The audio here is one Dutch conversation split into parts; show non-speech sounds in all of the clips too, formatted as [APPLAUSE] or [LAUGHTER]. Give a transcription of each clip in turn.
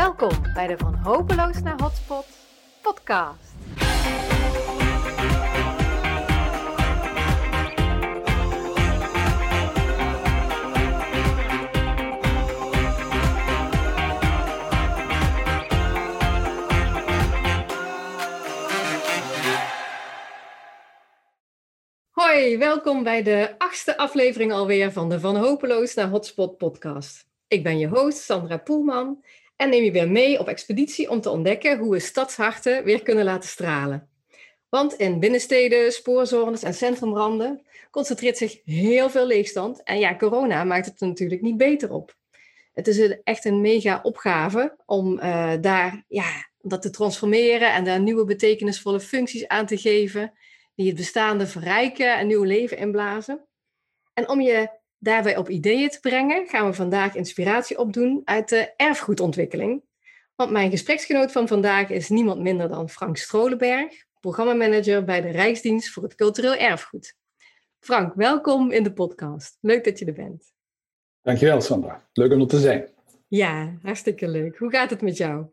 Welkom bij de Van Hopeloos naar Hotspot podcast. Hoi, welkom bij de achtste aflevering alweer van de Van Hopeloos naar Hotspot podcast. Ik ben je host Sandra Poelman en neem je weer mee op expeditie om te ontdekken hoe we stadsharten weer kunnen laten stralen. Want in binnensteden, spoorzones en centrumranden concentreert zich heel veel leegstand. En ja, corona maakt het er natuurlijk niet beter op. Het is echt een mega opgave om uh, daar, ja, dat te transformeren en daar nieuwe betekenisvolle functies aan te geven, die het bestaande verrijken en nieuw leven inblazen. En om je daarbij op ideeën te brengen, gaan we vandaag inspiratie opdoen uit de erfgoedontwikkeling. Want mijn gespreksgenoot van vandaag is niemand minder dan Frank Strolenberg, programmamanager bij de Rijksdienst voor het Cultureel Erfgoed. Frank, welkom in de podcast. Leuk dat je er bent. Dankjewel, Sandra. Leuk om er te zijn. Ja, hartstikke leuk. Hoe gaat het met jou?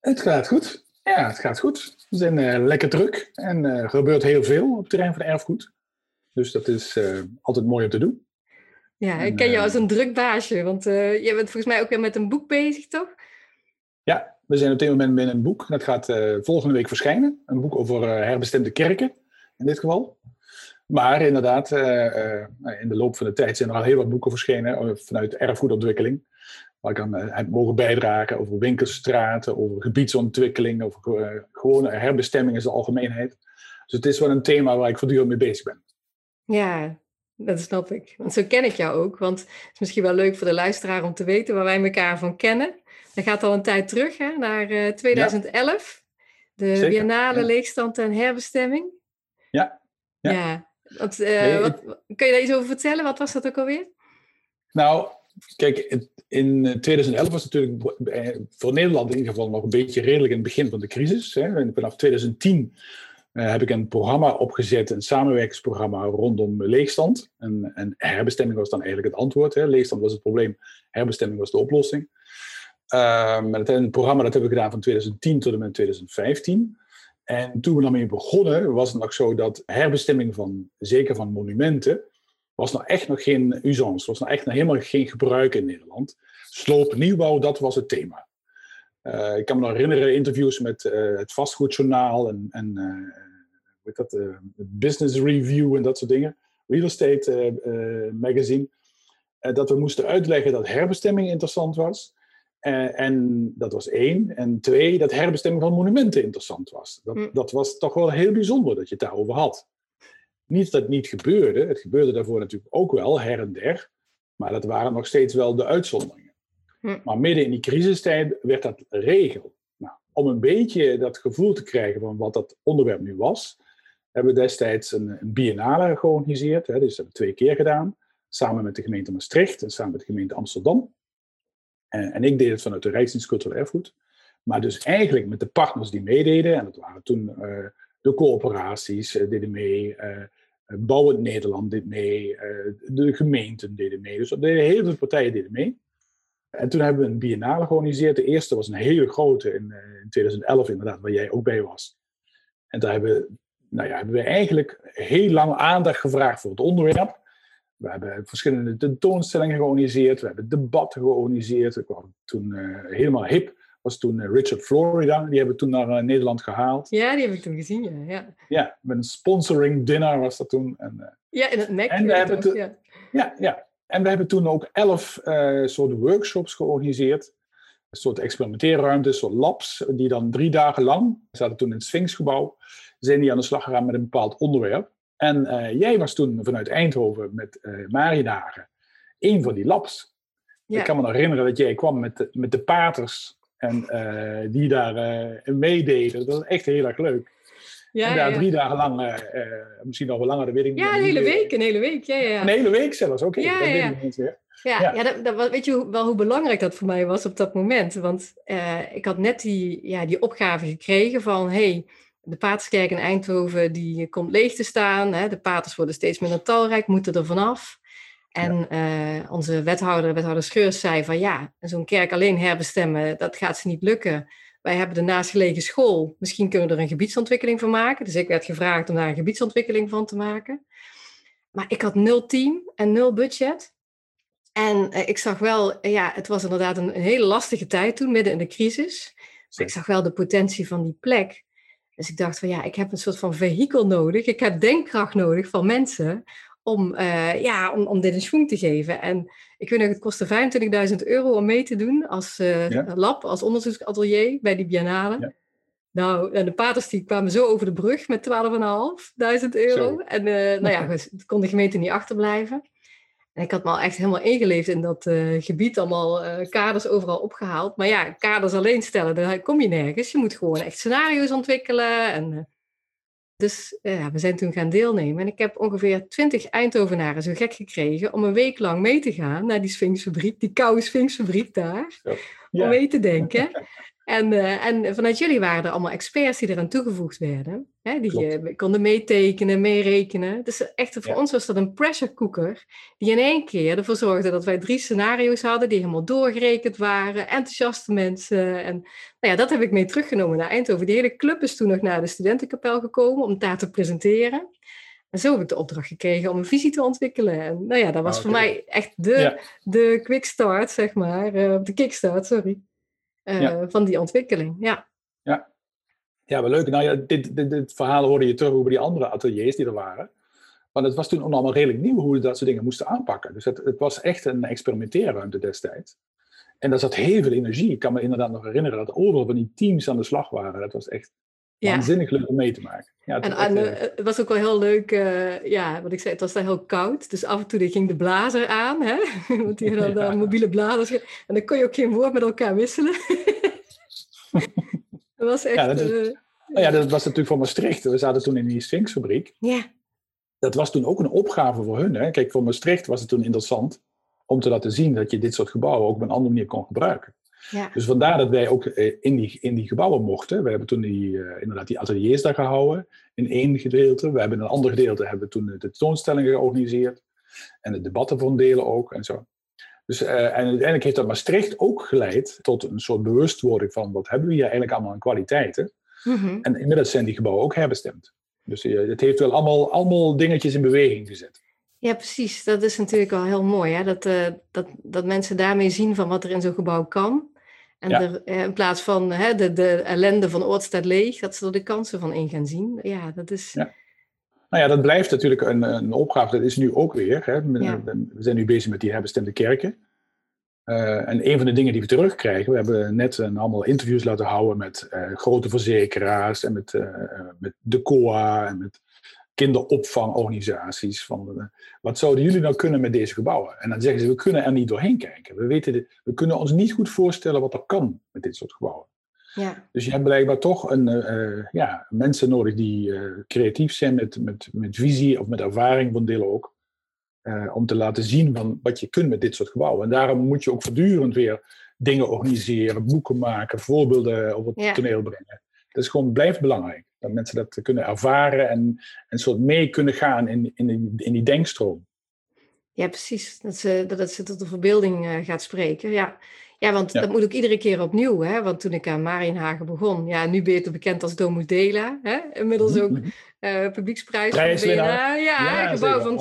Het gaat goed. Ja, het gaat goed. We zijn uh, lekker druk en uh, er gebeurt heel veel op het terrein van erfgoed. Dus dat is uh, altijd mooi om te doen. Ja, ik ken jou als een druk baasje, want uh, je bent volgens mij ook weer met een boek bezig, toch? Ja, we zijn op dit moment met een boek. Dat gaat uh, volgende week verschijnen. Een boek over uh, herbestemde kerken, in dit geval. Maar inderdaad, in de loop van de tijd zijn er al heel wat boeken verschenen vanuit erfgoedontwikkeling. Waar ik aan heb mogen bijdragen over winkelstraten, over gebiedsontwikkeling, over gewone herbestemming in zijn algemeenheid. Dus het is wel een thema waar ik voortdurend mee bezig ben. Ja, dat snap ik. Want zo ken ik jou ook. Want het is misschien wel leuk voor de luisteraar om te weten waar wij elkaar van kennen. Dat gaat al een tijd terug, hè, naar uh, 2011. Ja. De Zeker, Biennale ja. Leegstand en Herbestemming. Ja. Ja. ja. Wat, uh, nee, wat, kun je daar iets over vertellen? Wat was dat ook alweer? Nou, kijk, in 2011 was het natuurlijk voor Nederland in ieder geval nog een beetje redelijk in het begin van de crisis. Hè. Vanaf 2010 uh, heb ik een programma opgezet, een samenwerkingsprogramma rondom leegstand. En, en, herbestemming was dan eigenlijk het antwoord. Hè. Leegstand was het probleem, herbestemming was de oplossing. Maar het programma dat hebben we gedaan van 2010 tot en met 2015. En toen we daarmee begonnen, was het nog zo dat herbestemming van, zeker van monumenten, was nog echt nog geen usance, was nog echt nog helemaal geen gebruik in Nederland. Sloop, nieuwbouw, dat was het thema. Uh, ik kan me nog herinneren interviews met uh, het vastgoedjournaal en, en uh, heet dat, Business Review en dat soort dingen. Real Estate Magazine. dat we moesten uitleggen dat herbestemming interessant was. en dat was één. En twee, dat herbestemming van monumenten interessant was. Dat, mm. dat was toch wel heel bijzonder dat je het daarover had. Niet dat het niet gebeurde. Het gebeurde daarvoor natuurlijk ook wel, her en der. Maar dat waren nog steeds wel de uitzonderingen. Hm. Maar midden in die crisistijd werd dat regel. Nou, om een beetje dat gevoel te krijgen van wat dat onderwerp nu was, hebben we destijds een, een biennale georganiseerd. Hè, dus dat hebben we twee keer gedaan. Samen met de gemeente Maastricht en samen met de gemeente Amsterdam. En, en ik deed het vanuit de Rijksdienst Cultureel Erfgoed. Maar dus eigenlijk met de partners die meededen, en dat waren toen uh, de coöperaties uh, deden mee, uh, Bouwend Nederland deed mee, de gemeenten deden mee. Dus deden heel veel partijen deden mee. En toen hebben we een biennale georganiseerd. De eerste was een hele grote in, in 2011 inderdaad, waar jij ook bij was. En daar hebben, nou ja, hebben we eigenlijk heel lang aandacht gevraagd voor het onderwerp. We hebben verschillende tentoonstellingen georganiseerd. We hebben debatten georganiseerd. Ik was toen uh, helemaal hip. Was toen uh, Richard Florida. Die hebben we toen naar uh, Nederland gehaald. Ja, die heb ik toen gezien, ja. Ja, ja met een sponsoring dinner was dat toen. En, ja, in het nek. En we hebben ja, ja. En we hebben toen ook elf uh, soorten workshops georganiseerd. Een soort experimenteerruimtes, soort labs, die dan drie dagen lang, we zaten toen in het Sphinxgebouw, zijn die aan de slag gegaan met een bepaald onderwerp. En uh, jij was toen vanuit Eindhoven met uh, Mariedagen één van die labs. Ja. Ik kan me nog herinneren dat jij kwam met de, met de paters en die daar meededen. Dat was echt heel erg leuk. Ja, en daar ja. drie dagen lang, uh, uh, misschien nog wel langer, dat weet ik niet. Ja, een hele week, een hele week. Ja, ja. Een hele week zelfs, oké. Okay. Ja, dat ja. Weet ik ja, ja. ja dat, dat, weet je wel hoe belangrijk dat voor mij was op dat moment? Want uh, ik had net die, ja, die opgave gekregen van, hey, de Paterskerk in Eindhoven die komt leeg te staan. Hè? De paters worden steeds minder talrijk, moeten er vanaf. En uh, onze wethouder, wethouder Scheurs, zei van ja, zo'n kerk alleen herbestemmen, dat gaat ze niet lukken. Wij hebben de naastgelegen school, misschien kunnen we er een gebiedsontwikkeling van maken. Dus ik werd gevraagd om daar een gebiedsontwikkeling van te maken. Maar ik had nul team en nul budget. En uh, ik zag wel, ja, het was inderdaad een, een, hele lastige tijd toen, midden in de crisis. Maar ik zag wel de potentie van die plek. Dus ik dacht van ja, ik heb een soort van vehikel nodig. Ik heb denkkracht nodig van mensen om, uh, ja, om, om dit een schoen te geven. En ik weet nog, het kostte 25.000 euro om mee te doen als uh, lab, als onderzoeksatelier bij die biennale. Ja. Nou, en de paters die kwamen zo over de brug met 12.500 euro. En uh, nou ja, kon de gemeente niet achterblijven. En ik had me al echt helemaal ingeleefd in dat gebied, allemaal kaders overal opgehaald. Maar ja, kaders alleen stellen, daar kom je nergens. Je moet gewoon echt scenario's ontwikkelen. En, dus ja, we zijn toen gaan deelnemen. En ik heb ongeveer twintig Eindhovenaren zo gek gekregen om een week lang mee te gaan naar die Sphinxfabriek, die koude Sphinxfabriek daar. Ja. Om mee te denken. [LAUGHS] En, uh, en vanuit jullie waren er allemaal experts die eraan toegevoegd werden. Hè, die uh, konden meetekenen, meerekenen. Dus echt voor ons was dat een pressure cooker. Die in één keer ervoor zorgde dat wij drie scenario's hadden. Die helemaal doorgerekend waren. Enthousiaste mensen. En nou ja, dat heb ik mee teruggenomen naar Eindhoven. Die hele club is toen nog naar de studentenkapel gekomen om daar te presenteren. En zo heb ik de opdracht gekregen om een visie te ontwikkelen. En nou ja, dat was oh, voor mij echt de, ja. de quick start, zeg maar. Uh, de kickstart, sorry uh, van die ontwikkeling. Ja, ja. ja wel leuk. Nou ja, dit, dit, dit, verhaal hoorde je terug over die andere ateliers die er waren. Want het was toen allemaal redelijk nieuw hoe we dat soort dingen moesten aanpakken. Dus het, het was echt een experimenteerruimte destijds. En daar zat heel veel energie. Ik kan me inderdaad nog herinneren dat overal van die teams aan de slag waren. Dat was echt ja. waanzinnig leuk om mee te maken. Ja, en, en uh, het was ook wel heel leuk, uh, ja, wat ik zei, het was daar heel koud. Dus af en toe ging de blazer aan, hè? [LAUGHS] want die hadden dan [LAUGHS] mobiele blazers. En dan kon je ook geen woord met elkaar wisselen. [LAUGHS] dat was echt... Ja, dat, is, uh, ja, dat was natuurlijk voor Maastricht. We zaten toen in die Sphinxfabriek. Ja. Dat was toen ook een opgave voor hun. Hè? Kijk, voor Maastricht was het toen interessant om te laten zien dat je dit soort gebouwen ook op een andere manier kon gebruiken. Ja. Dus vandaar dat wij ook eh, in die, in die gebouwen mochten. We hebben toen die, uh, inderdaad die ateliers daar gehouden in één gedeelte. We hebben in een ander gedeelte hebben we toen de tentoonstellingen georganiseerd. En de debatten van delen ook en zo. Dus, uh, en uiteindelijk heeft dat Maastricht ook geleid tot een soort bewustwording van wat hebben we hier eigenlijk allemaal aan kwaliteiten. Mm -hmm. En inmiddels zijn die gebouwen ook herbestemd. Dus uh, het heeft wel allemaal, allemaal dingetjes in beweging gezet. Ja, precies. Dat is natuurlijk wel heel mooi. Hè? Dat, uh, dat, dat mensen daarmee zien van wat er in zo'n gebouw kan. En ja. er, in plaats van hè, de, de ellende van Oort staat leeg, dat ze er de kansen van in gaan zien. Ja, dat is... Ja. Nou ja, dat blijft natuurlijk een, een opgave. Dat is nu ook weer. Hè. Ja. We zijn nu bezig met die herbestemde kerken. Uh, en een van de dingen die we terugkrijgen, we hebben net een allemaal interviews laten houden met uh, grote verzekeraars en met, uh, met de COA en met kinderopvangorganisaties. Van, wat zouden jullie nou kunnen met deze gebouwen? En dan zeggen ze, we kunnen er niet doorheen kijken. We, weten we kunnen ons niet goed voorstellen wat er kan met dit soort gebouwen. Ja. Dus je hebt blijkbaar toch een, uh, ja, mensen nodig die uh, creatief zijn met, met, met visie of met ervaring van delen ook. Uh, om te laten zien van wat je kunt met dit soort gebouwen. En daarom moet je ook voortdurend weer dingen organiseren, boeken maken, voorbeelden op het ja. toneel brengen. Dat is gewoon, blijft belangrijk. Dat mensen dat kunnen ervaren en een soort mee kunnen gaan in, in, die, in die denkstroom. Ja, precies. Dat, ze, dat het ze tot de verbeelding uh, gaat spreken. Ja, ja want ja. dat moet ook iedere keer opnieuw. Hè? Want toen ik aan Marienhagen begon, ja, nu beter bekend als Domus Dela. Hè? Inmiddels ook uh, publieksprijs. Ja, ja, gebouw van.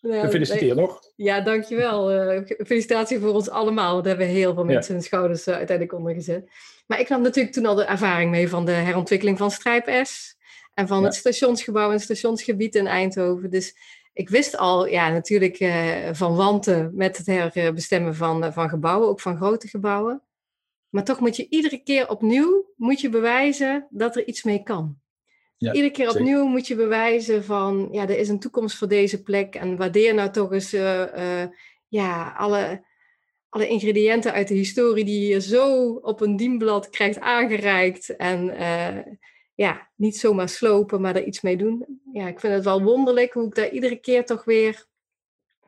Nou, Gefeliciteerd nee, nog. Ja, dankjewel. Uh, felicitatie voor ons allemaal. Daar hebben heel veel mensen ja. hun schouders uiteindelijk onder gezet. Maar ik nam natuurlijk toen al de ervaring mee van de herontwikkeling van Strijp S. En van ja. het stationsgebouw en het stationsgebied in Eindhoven. Dus ik wist al, ja, natuurlijk uh, van wanten met het herbestemmen van, van gebouwen, ook van grote gebouwen. Maar toch moet je iedere keer opnieuw moet je bewijzen dat er iets mee kan. Ja, Iedere keer opnieuw zeker. moet je bewijzen van, ja, er is een toekomst voor deze plek. En waardeer nou toch eens uh, ja, alle, alle ingrediënten uit de historie die je zo op een dienblad krijgt aangereikt. En uh, ja, niet zomaar slopen, maar er iets mee doen. Ja, ik vind het wel wonderlijk hoe ik daar iedere keer toch weer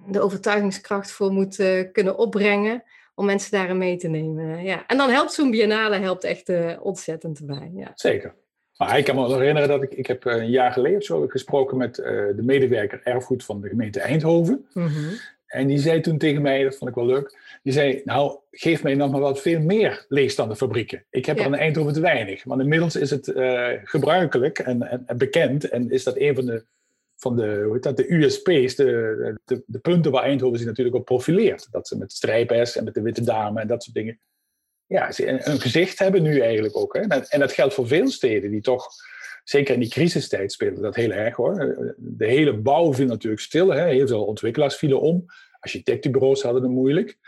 de overtuigingskracht voor moet kunnen opbrengen. Om mensen daarin mee te nemen. Ja. En dan helpt zo'n biennale helpt echt ontzettend bij. Ja. Zeker. Maar ik kan me herinneren dat ik, ik heb een jaar geleden zo gesproken met uh, de medewerker erfgoed van de gemeente Eindhoven. Mm -hmm. En die zei toen tegen mij, dat vond ik wel leuk, die zei, nou, geef mij nog maar wat veel meer leegstandenfabrieken. Ik heb er een Eindhoven te weinig. Want inmiddels is het uh, gebruikelijk en, en, en, bekend en is dat een van de, van de, hoe heet dat, de USP's, de, de, de punten waar Eindhoven zich natuurlijk op profileert. Dat ze met strijpers en met de witte dame en dat soort dingen, ja, ze een, een gezicht hebben nu eigenlijk ook. Hè. En dat geldt voor veel steden die toch zeker in die crisistijd speelde dat heel erg hoor. De hele bouw viel natuurlijk stil. Hè. Heel veel ontwikkelaars vielen om. Architectenbureaus hadden het moeilijk.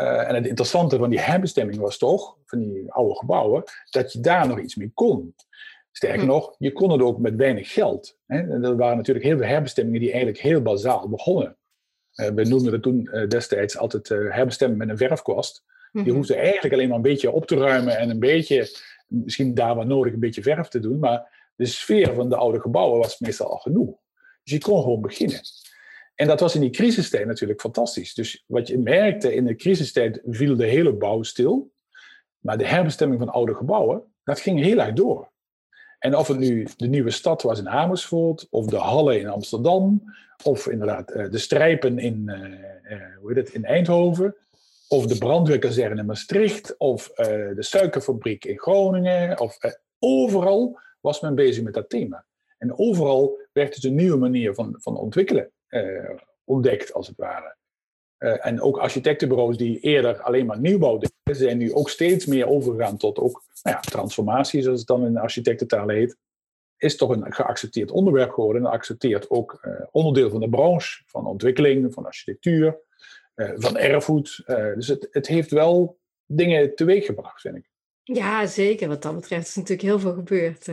Uh, en het interessante van die herbestemming was toch, van die oude gebouwen, dat je daar nog iets mee kon. Sterker hm. nog, je kon het ook met weinig geld. Hè. En er waren natuurlijk heel veel herbestemmingen die eigenlijk heel bazaal begonnen. Uh, we noemden het toen uh, destijds altijd herbestemmen met een verfkwast. Je mhm. hoefde eigenlijk alleen maar een beetje op te ruimen en een beetje, misschien daar wat nodig, een beetje verf te doen. Maar de sfeer van de oude gebouwen was meestal al genoeg. Dus je kon gewoon beginnen. En dat was in die crisistijd natuurlijk fantastisch. Dus wat je merkte, in de crisistijd viel de hele bouw stil. Maar de herbestemming van oude gebouwen, dat ging heel erg door. En of het nu de nieuwe stad was in Amersfoort, of de Halle in Amsterdam, of inderdaad eh, de strijpen in, uh, uh, hoe heet het, in Eindhoven, of de brandweerkazerne in Maastricht, of de suikerfabriek in Groningen, of overal was men bezig met dat thema. En overal werd dus een nieuwe manier van, van ontwikkelen uh, ontdekt, als het ware. Uh, en ook architectenbureaus die eerder alleen maar nieuwbouw deden, zijn nu ook steeds meer overgegaan tot ook nou ja, transformatie, zoals het dan in de architectentaal heet. Is toch een geaccepteerd onderwerp geworden en accepteert ook uh, onderdeel van de branche, van ontwikkeling, van architectuur, van erfgoed. dus het, het heeft wel dingen teweeggebracht, vind ik. Ja, zeker. Wat dat betreft is natuurlijk heel veel gebeurd.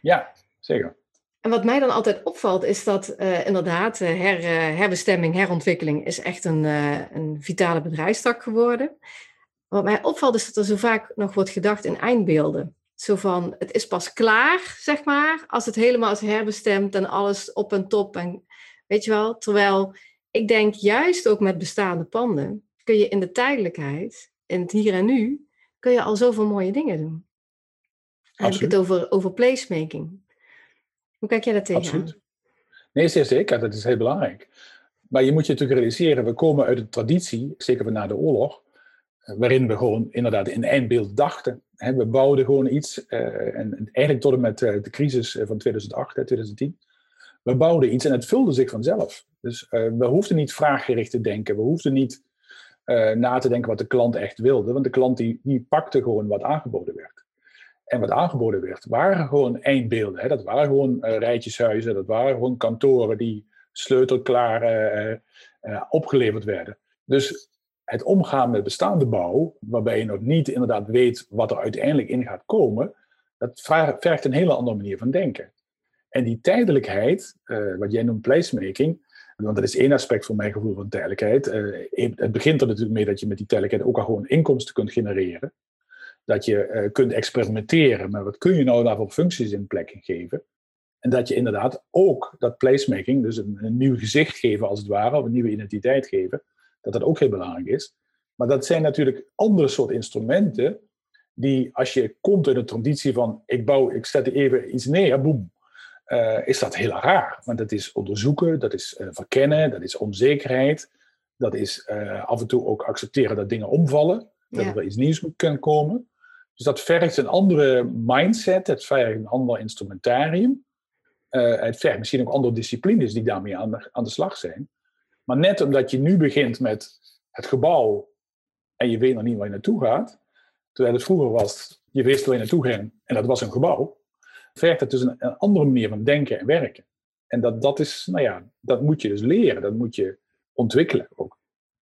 Ja, zeker. En wat mij dan altijd opvalt, is dat uh, inderdaad uh, her, herbestemming, herontwikkeling is echt een, een vitale bedrijfstak geworden. Wat mij opvalt is dat er zo vaak nog wordt gedacht in eindbeelden. Zo van, het is pas klaar, zeg maar, als het helemaal is herbestemd en alles op en top. En, weet je wel, terwijl ik denk juist ook met bestaande panden kun je in de tijdelijkheid, in het hier en nu, kun je al zoveel mooie dingen doen. Dan heb ik het over, over placemaking. Hoe kijk jij dat tegen? Absoluut. Nee, zeer zeker. Dat is heel belangrijk. Maar je moet je natuurlijk realiseren, we komen uit een traditie, zeker van na de oorlog, eh, waarin we gewoon inderdaad in eindbeeld dachten. We bouwden gewoon iets, eh, en eigenlijk tot en met eh, de crisis van 2008, 2010, we bouwden iets en het vulde zich vanzelf. Dus we hoefden niet vraaggericht te denken, we hoefden niet na te denken wat de klant echt wilde, want de klant die, die pakte gewoon wat aangeboden werd en wat aangeboden werd, waren gewoon eindbeelden. Hè. Dat waren gewoon uh, rijtjeshuizen, dat waren gewoon kantoren die sleutelklaar uh, uh, opgeleverd werden. Dus het omgaan met bestaande bouw, waarbij je nog niet inderdaad weet wat er uiteindelijk in gaat komen, dat vergt een hele andere manier van denken. En die tijdelijkheid, wat jij noemt placemaking, want dat is één aspect van mijn gevoel van tijdelijkheid. het begint er natuurlijk mee dat je met die tijdelijkheid ook al gewoon inkomsten kunt genereren dat je uh, kunt experimenteren met wat kun je nou daarvoor functies in plek geven. En dat je inderdaad ook dat placemaking, dus een, nieuw gezicht geven als het ware, of een nieuwe identiteit geven, dat dat ook heel belangrijk is. Maar dat zijn natuurlijk andere soort instrumenten die als je komt uit een traditie van ik bouw, ik zet even iets neer, boem, uh, is dat heel raar. Want dat is onderzoeken, dat is uh, verkennen, dat is onzekerheid, dat is af en toe ook accepteren dat dingen omvallen, dat er iets nieuws moet kunnen komen. Dus dat vergt een andere mindset, het vergt een ander instrumentarium. Het vergt misschien ook andere disciplines die daarmee aan de, aan de slag zijn. Maar net omdat je nu begint met het gebouw en je weet nog niet waar je naartoe gaat, terwijl het vroeger was, je wist waar je naartoe ging en dat was een gebouw, vergt het dus een, een andere manier van denken en werken. En dat, dat is, nou ja, dat moet je dus leren, dat moet je ontwikkelen ook.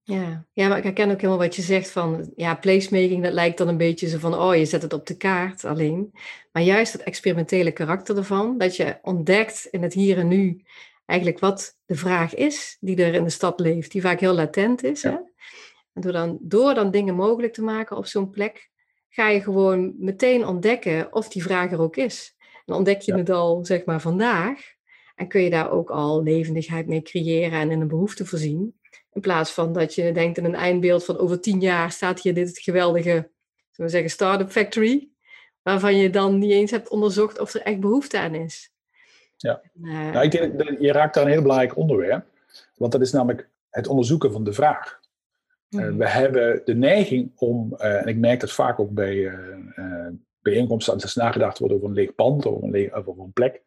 Ja. ja, maar ik herken ook helemaal wat je zegt van, ja, placemaking, dat lijkt dan een beetje zo van, oh, je zet het op de kaart alleen. Maar juist het experimentele karakter ervan, dat je ontdekt in het hier en nu eigenlijk wat de vraag is die er in de stad leeft, die vaak heel latent is. Hè? En door dan, door dan dingen mogelijk te maken op zo'n plek, ga je gewoon meteen ontdekken of die vraag er ook is. Dan ontdek je het al, zeg maar, vandaag. En kun je daar ook al levendigheid mee creëren en in een behoefte voorzien. In plaats van dat je denkt in een eindbeeld van over tien jaar staat hier dit geweldige, zullen we zeggen, start-up factory. Waarvan je dan niet eens hebt onderzocht of er echt behoefte aan is. Ja, uh, nou, ik denk, je raakt daar een heel belangrijk onderwerp. Want dat is namelijk het onderzoeken van de vraag. Mm. we hebben de neiging om, en ik merk dat vaak ook bij bijeenkomsten, als er nagedacht wordt over een leeg pand of een, leeg, of een plek,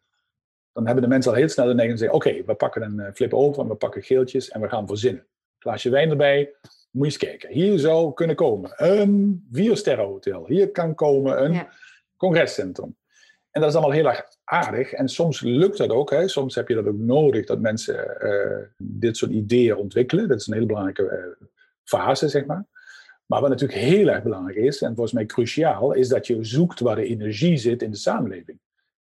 dan hebben de mensen al heel snel de neiging te zeggen, oké, we pakken een flip over en we pakken geeltjes en we gaan verzinnen. Glaasje wijn erbij, moet je eens kijken. Hier zou kunnen komen een viersterrenhotel. Hier kan komen een congrescentrum. En dat is allemaal heel erg aardig. En soms lukt dat ook. Hè. Soms heb je dat ook nodig dat mensen uh, dit soort ideeën ontwikkelen. Dat is een hele belangrijke uh, fase, zeg maar. Maar wat natuurlijk heel erg belangrijk is, en volgens mij cruciaal, is dat je zoekt waar de energie zit in de samenleving,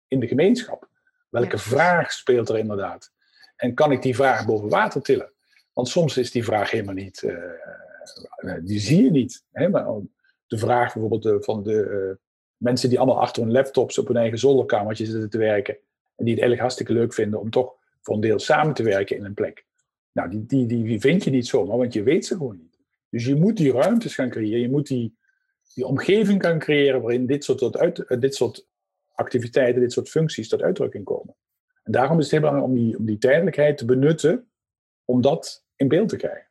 in de gemeenschap. Welke vraag speelt er inderdaad? En kan ik die vraag boven water tillen? Want soms is die vraag helemaal niet, uh, die zie je niet. Hè? Maar de vraag bijvoorbeeld van de mensen die allemaal achter hun laptops op hun eigen zolderkamertje zitten te werken. En die het eigenlijk hartstikke leuk vinden om toch voor een deel samen te werken in een plek. Nou, die, die, die, die vind je niet zomaar, want je weet ze gewoon niet. Dus je moet die ruimtes gaan creëren. Je moet die, die omgeving gaan creëren waarin dit soort, tot uit, dit soort activiteiten, dit soort functies tot uitdrukking komen. En daarom is het heel belangrijk om die, om die tijdelijkheid te benutten om dat in beeld te krijgen.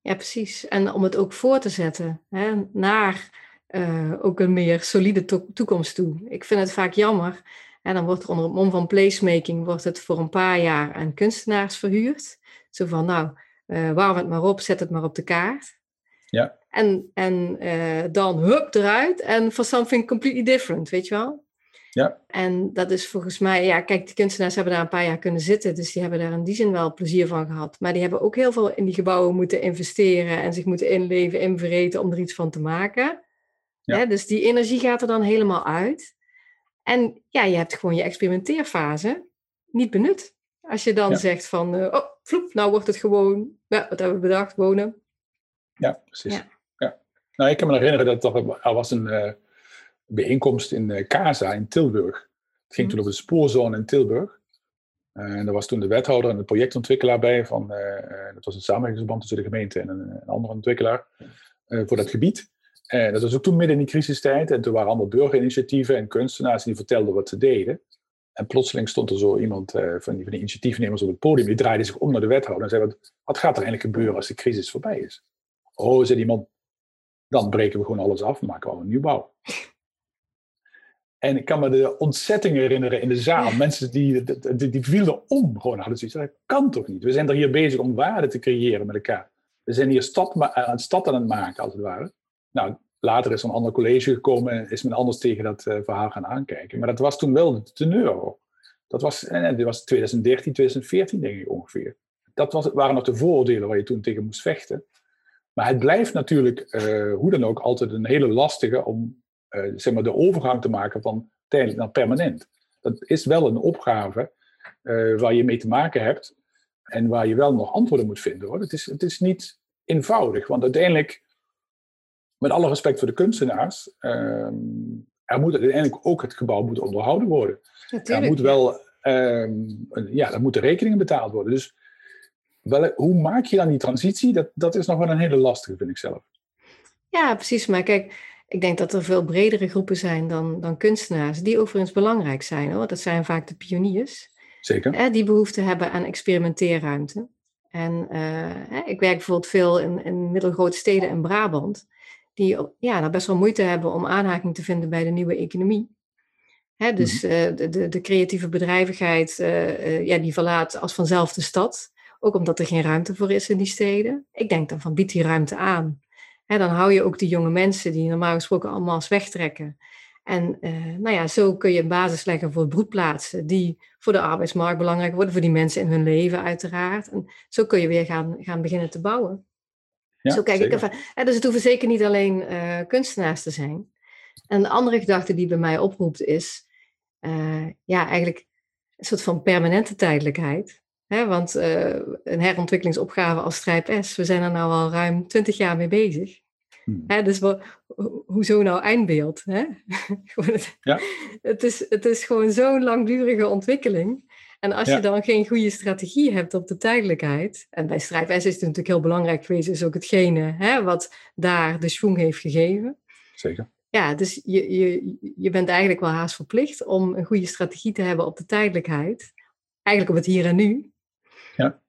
Ja, precies. En om het ook voor te zetten hè, naar uh, ook een meer solide to toekomst toe. Ik vind het vaak jammer. En dan wordt er onder het mom van placemaking wordt het voor een paar jaar aan kunstenaars verhuurd. Zo van, nou, uh, warm het maar op, zet het maar op de kaart. Ja. En, en uh, dan hup eruit en for something completely different, weet je wel? Ja. En dat is volgens mij, ja, kijk, die kunstenaars hebben daar een paar jaar kunnen zitten, dus die hebben daar in die zin wel plezier van gehad. Maar die hebben ook heel veel in die gebouwen moeten investeren en zich moeten inleven, invreten om er iets van te maken. Ja. dus die energie gaat er dan helemaal uit. En ja, je hebt gewoon je experimenteerfase niet benut. Als je dan zegt van, uh, oh, vloep, nou wordt het gewoon, ja, wat hebben we bedacht, wonen. Ja, precies. Ja. Nou, ik kan me herinneren dat er, er was een uh, bijeenkomst in uh, Casa in Tilburg. Het ging mhm. toen over de spoorzone in Tilburg. en daar was toen de wethouder en de projectontwikkelaar bij. Van, dat was een samenwerkingsverband tussen de gemeente en een, een andere ontwikkelaar voor dat gebied. En dat was ook toen midden in die crisistijd. En toen waren allemaal burgerinitiatieven en kunstenaars die vertelden wat ze deden. En plotseling stond er zo iemand uh, van, die, van die initiatiefnemers op het podium. Die draaide zich om naar de wethouder en zei: Wat, wat gaat er eigenlijk gebeuren als de crisis voorbij is? Oh, zei die man, dan breken we gewoon alles af en maken we een nieuwbouw. En ik kan me de ontzettingen herinneren in de zaal. Mensen die, die, die vielen om. Gewoon hadden zoiets. Dat kan toch niet? We zijn er hier bezig om waarde te creëren met elkaar. We zijn hier stad, aan stad aan het maken, als het ware. Nou, later is een ander college gekomen en is men anders tegen dat uh, verhaal gaan aankijken. Maar dat was toen wel de teneur. Dat was, en eh, dit was 2013, 2014 denk ik ongeveer. Dat was, waren nog de vooroordelen waar je toen tegen moest vechten. Maar het blijft natuurlijk, hoe dan ook, altijd een hele lastige om zeg maar de overgang te maken van tijdelijk naar permanent. Dat is wel een opgave waar je mee te maken hebt en waar je wel nog antwoorden moet vinden. Hoor. Het, is, het is niet eenvoudig, want uiteindelijk met alle respect voor de kunstenaars, ehm, er moet uiteindelijk ook het gebouw moet onderhouden worden. er moet wel, um, ja, er moeten rekeningen betaald worden. Dus wel, hoe maak je dan die transitie? Dat, dat is nog wel een hele lastige, vind ik zelf. Ja, precies. Maar kijk, ik denk dat er veel bredere groepen zijn dan, dan kunstenaars, die overigens belangrijk zijn. Hoor. Dat zijn vaak de pioniers. Zeker. Hè, die behoefte hebben aan experimenteerruimte. En uh, ik werk bijvoorbeeld veel in, in middelgrote steden in Brabant die ja, nou best wel moeite hebben om aanhaking te vinden bij de nieuwe economie. Hè, dus mhm. eh, de, de, de, creatieve bedrijvigheid, uh, uh, ja, die verlaat als vanzelf de stad. Ook omdat er geen ruimte voor is in die steden. Ik denk dan van, bied die ruimte aan. Hè, dan hou je ook die jonge mensen die normaal gesproken allemaal wegtrekken. En nou ja, zo kun je een basis leggen voor broedplaatsen die voor de arbeidsmarkt belangrijk worden, voor die mensen in hun leven uiteraard. En zo kun je weer gaan, gaan beginnen te bouwen. Zo kijk ik ervan. dus het hoeven zeker niet alleen uh, kunstenaars te zijn. En de andere gedachte die bij mij oproept is, uh, ja, eigenlijk een soort van permanente tijdelijkheid. Hè? Want uh, een herontwikkelingsopgave als Strijp S, we zijn er nou al ruim twintig jaar mee bezig. Hmm. Hè, dus wat, hoezo nou eindbeeld? Hè? [LAUGHS] ja. het, is, het is gewoon zo'n langdurige ontwikkeling. En als je dan geen goede strategie hebt op de tijdelijkheid, en bij Strijd S is het natuurlijk heel belangrijk geweest, is ook hetgene hè, wat daar de schwung heeft gegeven. Zeker. Ja, dus je, je, je bent eigenlijk wel haast verplicht om een goede strategie te hebben op de tijdelijkheid. Eigenlijk op het hier en nu. Ja.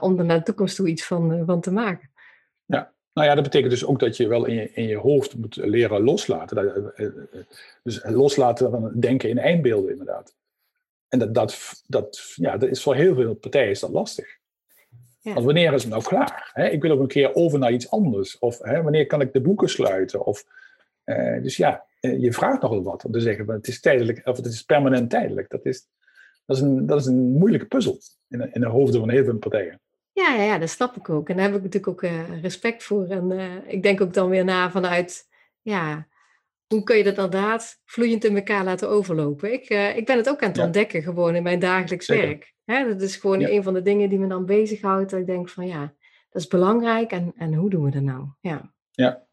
om er naar de toekomst toe iets van, van te maken. Ja, nou ja, dat betekent dus ook dat je wel in je, in je hoofd moet leren loslaten. Dus loslaten van denken in eindbeelden, inderdaad. En dat, dat, dat, ja, dat is voor heel veel partijen is dat lastig. Ja. Want wanneer is het nou klaar? ik wil ook een keer over naar iets anders. Of wanneer kan ik de boeken sluiten? Of, uh, dus ja, eh, je vraagt nogal wat om te zeggen, maar het is tijdelijk, of het is permanent tijdelijk. Dat is, dat is, een, dat is een moeilijke puzzel in, in de hoofden van heel veel partijen. Ja, ja, ja, dat snap ik ook. En daar heb ik natuurlijk ook uh, respect voor. En uh, ik denk ook dan weer na vanuit, ja, hoe kun je dat inderdaad vloeiend in elkaar laten overlopen? Ik, uh, ik ben het ook aan het ontdekken gewoon in mijn dagelijks werk. Hè, dat is gewoon ja. een van de dingen die me dan bezighoudt. Dat ik denk van ja, dat is belangrijk en, en hoe doen we dat nou? Ja. ja.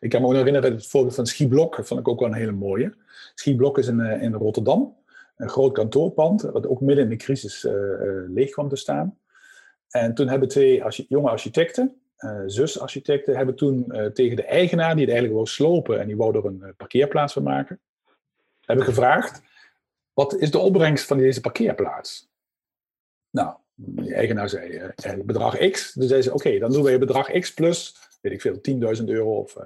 Ik kan me ook nog herinneren het voorbeeld van Schieblok. Dat vond ik ook wel een hele mooie. Schieblok is in, uh, in Rotterdam. Een groot kantoorpand, wat ook midden in de crisis uh, leeg kwam te staan. En toen hebben twee archi jonge architecten, zusarchitecten, hebben toen tegen de eigenaar, die het eigenlijk wou slopen en die wou er een parkeerplaats van maken, hebben gevraagd, wat is de opbrengst van deze parkeerplaats? Nou, de eigenaar zei bedrag X. Dus zei ze, oké, dan doen wij bedrag X plus, weet ik veel, 10.000 euro. Of,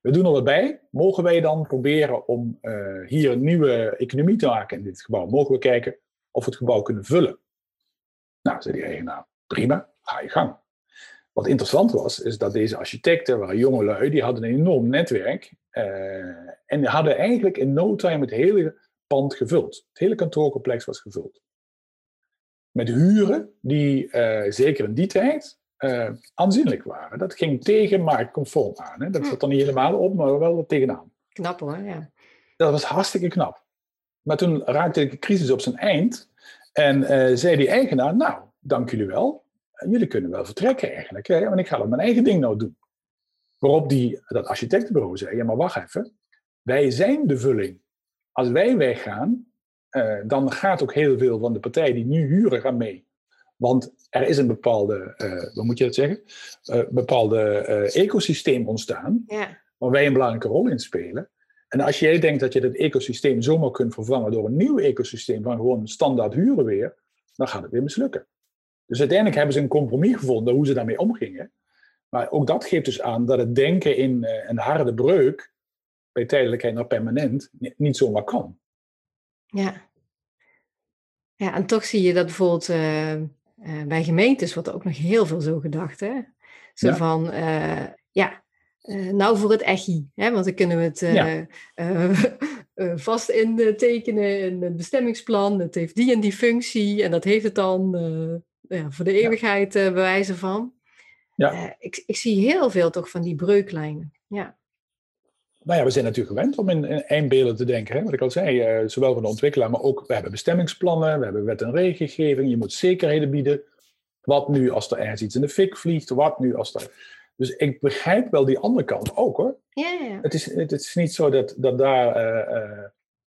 we doen er bij. Mogen wij dan proberen om hier een nieuwe economie te maken in dit gebouw? Mogen we kijken of we het gebouw kunnen vullen? Nou, zei die eigenaar, prima, ga je gang. Wat interessant was, is dat deze architecten waren jonge lui, die hadden een enorm netwerk. en die hadden eigenlijk in no time het hele pand gevuld. Het hele kantoorcomplex was gevuld met huren die uh, zeker in die tijd uh, aanzienlijk waren. Dat ging tegen marktconform aan. Hè. Dat hm. zat dan niet helemaal op, maar wel tegenaan. Knap hoor, ja. Dat was hartstikke knap. Maar toen raakte de crisis op zijn eind en uh, zei die eigenaar, nou, dank jullie wel. Jullie kunnen wel vertrekken eigenlijk, hè, want ik ga dan mijn eigen ding nou doen. Waarop die, dat architectenbureau zei, ja maar wacht even, wij zijn de vulling. Als wij weggaan, uh, dan gaat ook heel veel van de partijen die nu huren gaan mee. Want er is een bepaalde, uh, hoe moet je dat zeggen, uh, bepaalde ecosysteem ontstaan, ja. waar wij een belangrijke rol in spelen. En als jij denkt dat je dat ecosysteem zomaar kunt vervangen door een nieuw ecosysteem van gewoon standaard huren weer, dan gaat het weer mislukken. Dus uiteindelijk hebben ze een compromis gevonden hoe ze daarmee omgingen. Maar ook dat geeft dus aan dat het denken in een harde breuk, bij tijdelijkheid naar permanent, niet zomaar kan. Ja. Ja, en toch zie je dat bijvoorbeeld uh, uh, bij gemeentes wordt er ook nog heel veel zo gedacht. Hè? Zo ja. van, uh, ja, nou voor het echi. Hè? Want dan kunnen we het ja. [LAUGHS] vast intekenen in het bestemmingsplan. Het heeft die en die functie en dat heeft het dan ja, voor de eeuwigheid bewijzen van. Ja. ik, ik zie heel veel toch van die breuklijnen. Ja nou ja, we zijn natuurlijk gewend om in, in eindbeelden te denken. Hè? Wat ik al zei, uh, zowel van de ontwikkelaar, maar ook we hebben bestemmingsplannen, we hebben wet en regelgeving, je moet zekerheden bieden. Wat nu als er ergens iets in de fik vliegt, wat nu als er... Dus ik begrijp wel die andere kant ook hoor. Ja, ja. Het, is, het is niet zo dat, dat daar uh, uh,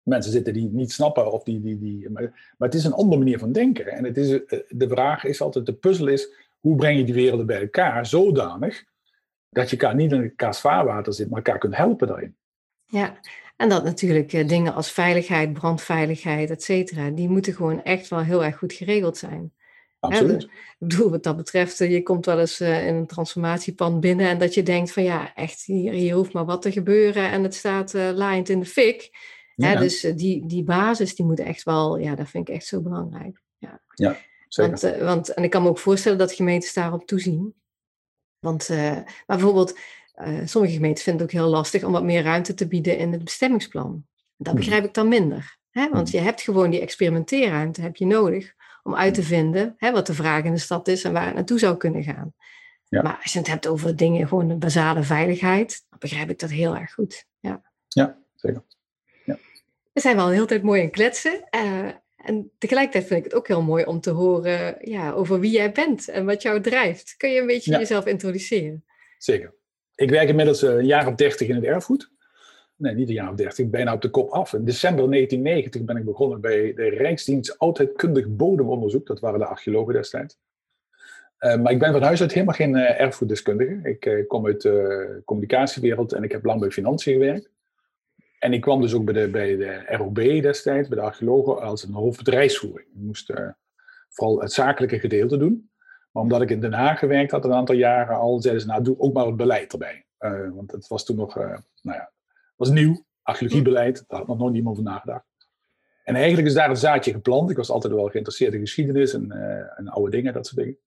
mensen zitten die niet snappen, of die, die, die, maar, maar, het is een andere manier van denken. En het is, de vraag is altijd, de puzzel is, hoe breng je die werelden bij elkaar zodanig dat je elkaar niet in elkaars vaarwater zit, maar elkaar kunt helpen daarin. Ja, en dat natuurlijk eh, dingen als veiligheid, brandveiligheid, et cetera, die moeten gewoon echt wel heel erg goed geregeld zijn. Absoluut. ik bedoel, wat dat betreft, eh, je komt wel eens eh, in een transformatiepand binnen en dat je denkt van ja, echt, hier, hier hoeft maar wat te gebeuren en het staat laaiend in de fik. Ja. dus die, die basis, die moet echt wel, ja, dat vind ik echt zo belangrijk. Ja, ja zeker. Want, want, en ik kan me ook voorstellen dat gemeentes daarop toezien. Want, uh, maar bijvoorbeeld, uh, sommige gemeenten vinden het ook heel lastig om wat meer ruimte te bieden in het bestemmingsplan. Dat mhm. begrijp ik dan minder. Hè? Want mhm. je hebt gewoon die experimenteerruimte heb je nodig om uit te mhm. vinden hè, wat de vraag in de stad is en waar het naartoe zou kunnen gaan. Ja. Maar als je het hebt over dingen, gewoon de basale veiligheid, dan begrijp ik dat heel erg goed. Ja, ja zeker. We zijn wel een hele tijd mooi aan kletsen. Uh, en tegelijkertijd vind ik het ook heel mooi om te horen ja, over wie jij bent en wat jou drijft. Kun je een beetje jezelf introduceren? Zeker. Ik werk inmiddels eh, een jaar of dertig in het erfgoed. Nee, niet een jaar of dertig, bijna op de kop af. In december 1990 ben ik begonnen bij de Rijksdienst Oudheidkundig Bodemonderzoek. Dat waren de archeologen destijds. Uh, maar ik ben van huis uit helemaal geen uh, erfgoeddeskundige. Ik kom uit de communicatiewereld en ik heb lang bij financiën gewerkt. En ik kwam dus ook bij de, bij de ROB destijds, bij de archeologen, als een hoofdbedrijfsvoering. Ik moest uh, vooral het zakelijke gedeelte doen. Maar omdat ik in Den Haag gewerkt had een aantal jaren al, zeiden ze, nou doe ook maar het beleid erbij. Uh, want het was toen nog, uh, nou ja, was nieuw, archeologiebeleid, daar had nog nooit niemand over nagedacht. En eigenlijk is daar een zaadje geplant. Ik was altijd wel geïnteresseerd in geschiedenis en, en oude dingen, dat soort dingen.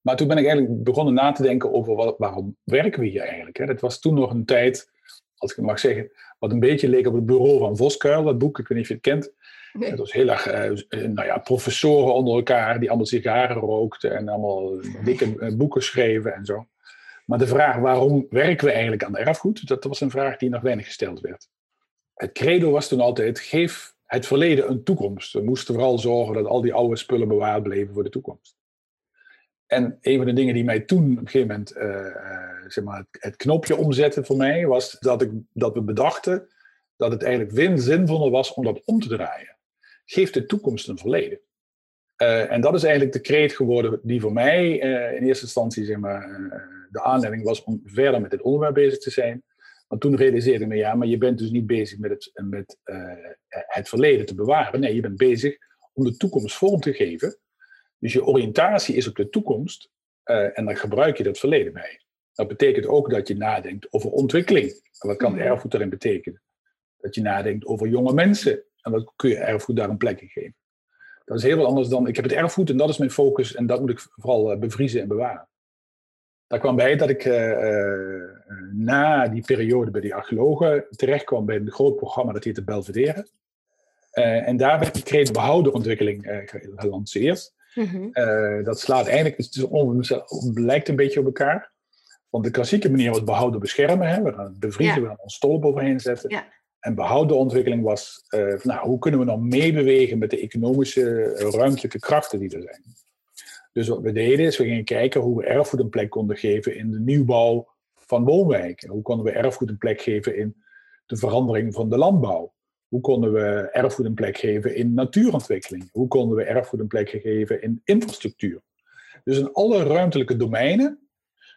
Maar toen ben ik eigenlijk begonnen na te denken over waarom werken we hier eigenlijk. Hè? Dat was toen nog een tijd, als ik het mag zeggen, wat een beetje leek op het bureau van Voskuil, dat boek, ik weet niet of je het kent. Nee. Het was heel erg, uh, nou ja, professoren onder elkaar die allemaal sigaren rookten en allemaal dikke boeken schreven en zo. Maar de vraag waarom werken we eigenlijk aan erfgoed, dat was een vraag die nog weinig gesteld werd. Het credo was toen altijd, geef het verleden een toekomst. We moesten vooral zorgen dat al die oude spullen bewaard bleven voor de toekomst. En een van de dingen die mij toen op een gegeven moment uh, zeg maar het, knopje omzette voor mij, was dat, ik, dat we bedachten dat het eigenlijk win zinvoller was om dat om te draaien. Geef de toekomst een verleden. Uh, en dat is eigenlijk de kreet geworden die voor mij in eerste instantie zeg maar, de aanleiding was om verder met dit onderwerp bezig te zijn. Want toen realiseerde ik me, ja, maar je bent dus niet bezig met het, met, het verleden te bewaren. Nee, je bent bezig om de toekomst vorm te geven dus je oriëntatie is op de toekomst uh, en dan gebruik je dat verleden bij. Dat betekent ook dat je nadenkt over ontwikkeling. En wat kan mhm. erfgoed daarin betekenen? Dat je nadenkt over jonge mensen en wat kun je erfgoed daar een plek in geven. Dat is heel wat anders dan, ik heb het erfgoed en dat is mijn focus en dat moet ik vooral uh, bevriezen en bewaren. Daar kwam bij dat ik uh, na die periode bij die archeologen terecht kwam bij een groot programma dat heette Belvedere. en daar werd die kreet behouden ontwikkeling gelanceerd. Mm dat slaat eigenlijk, het lijkt een beetje op elkaar. Want de klassieke manier was behouden beschermen. Hè? We gaan bevriezen, we gaan ons stolp overheen zetten. Ja. En behouden ontwikkeling was, uh, nou, hoe kunnen we nou meebewegen met de economische, uh, ruimtelijke krachten die er zijn. Dus wat we deden is, we gingen kijken hoe we erfgoed een plek konden geven in de nieuwbouw van woonwijken. Hoe konden we erfgoed een plek geven in de verandering van de landbouw. Hoe konden we erfgoed een plek geven in natuurontwikkeling? Hoe konden we erfgoed een plek geven in infrastructuur? Dus in alle ruimtelijke domeinen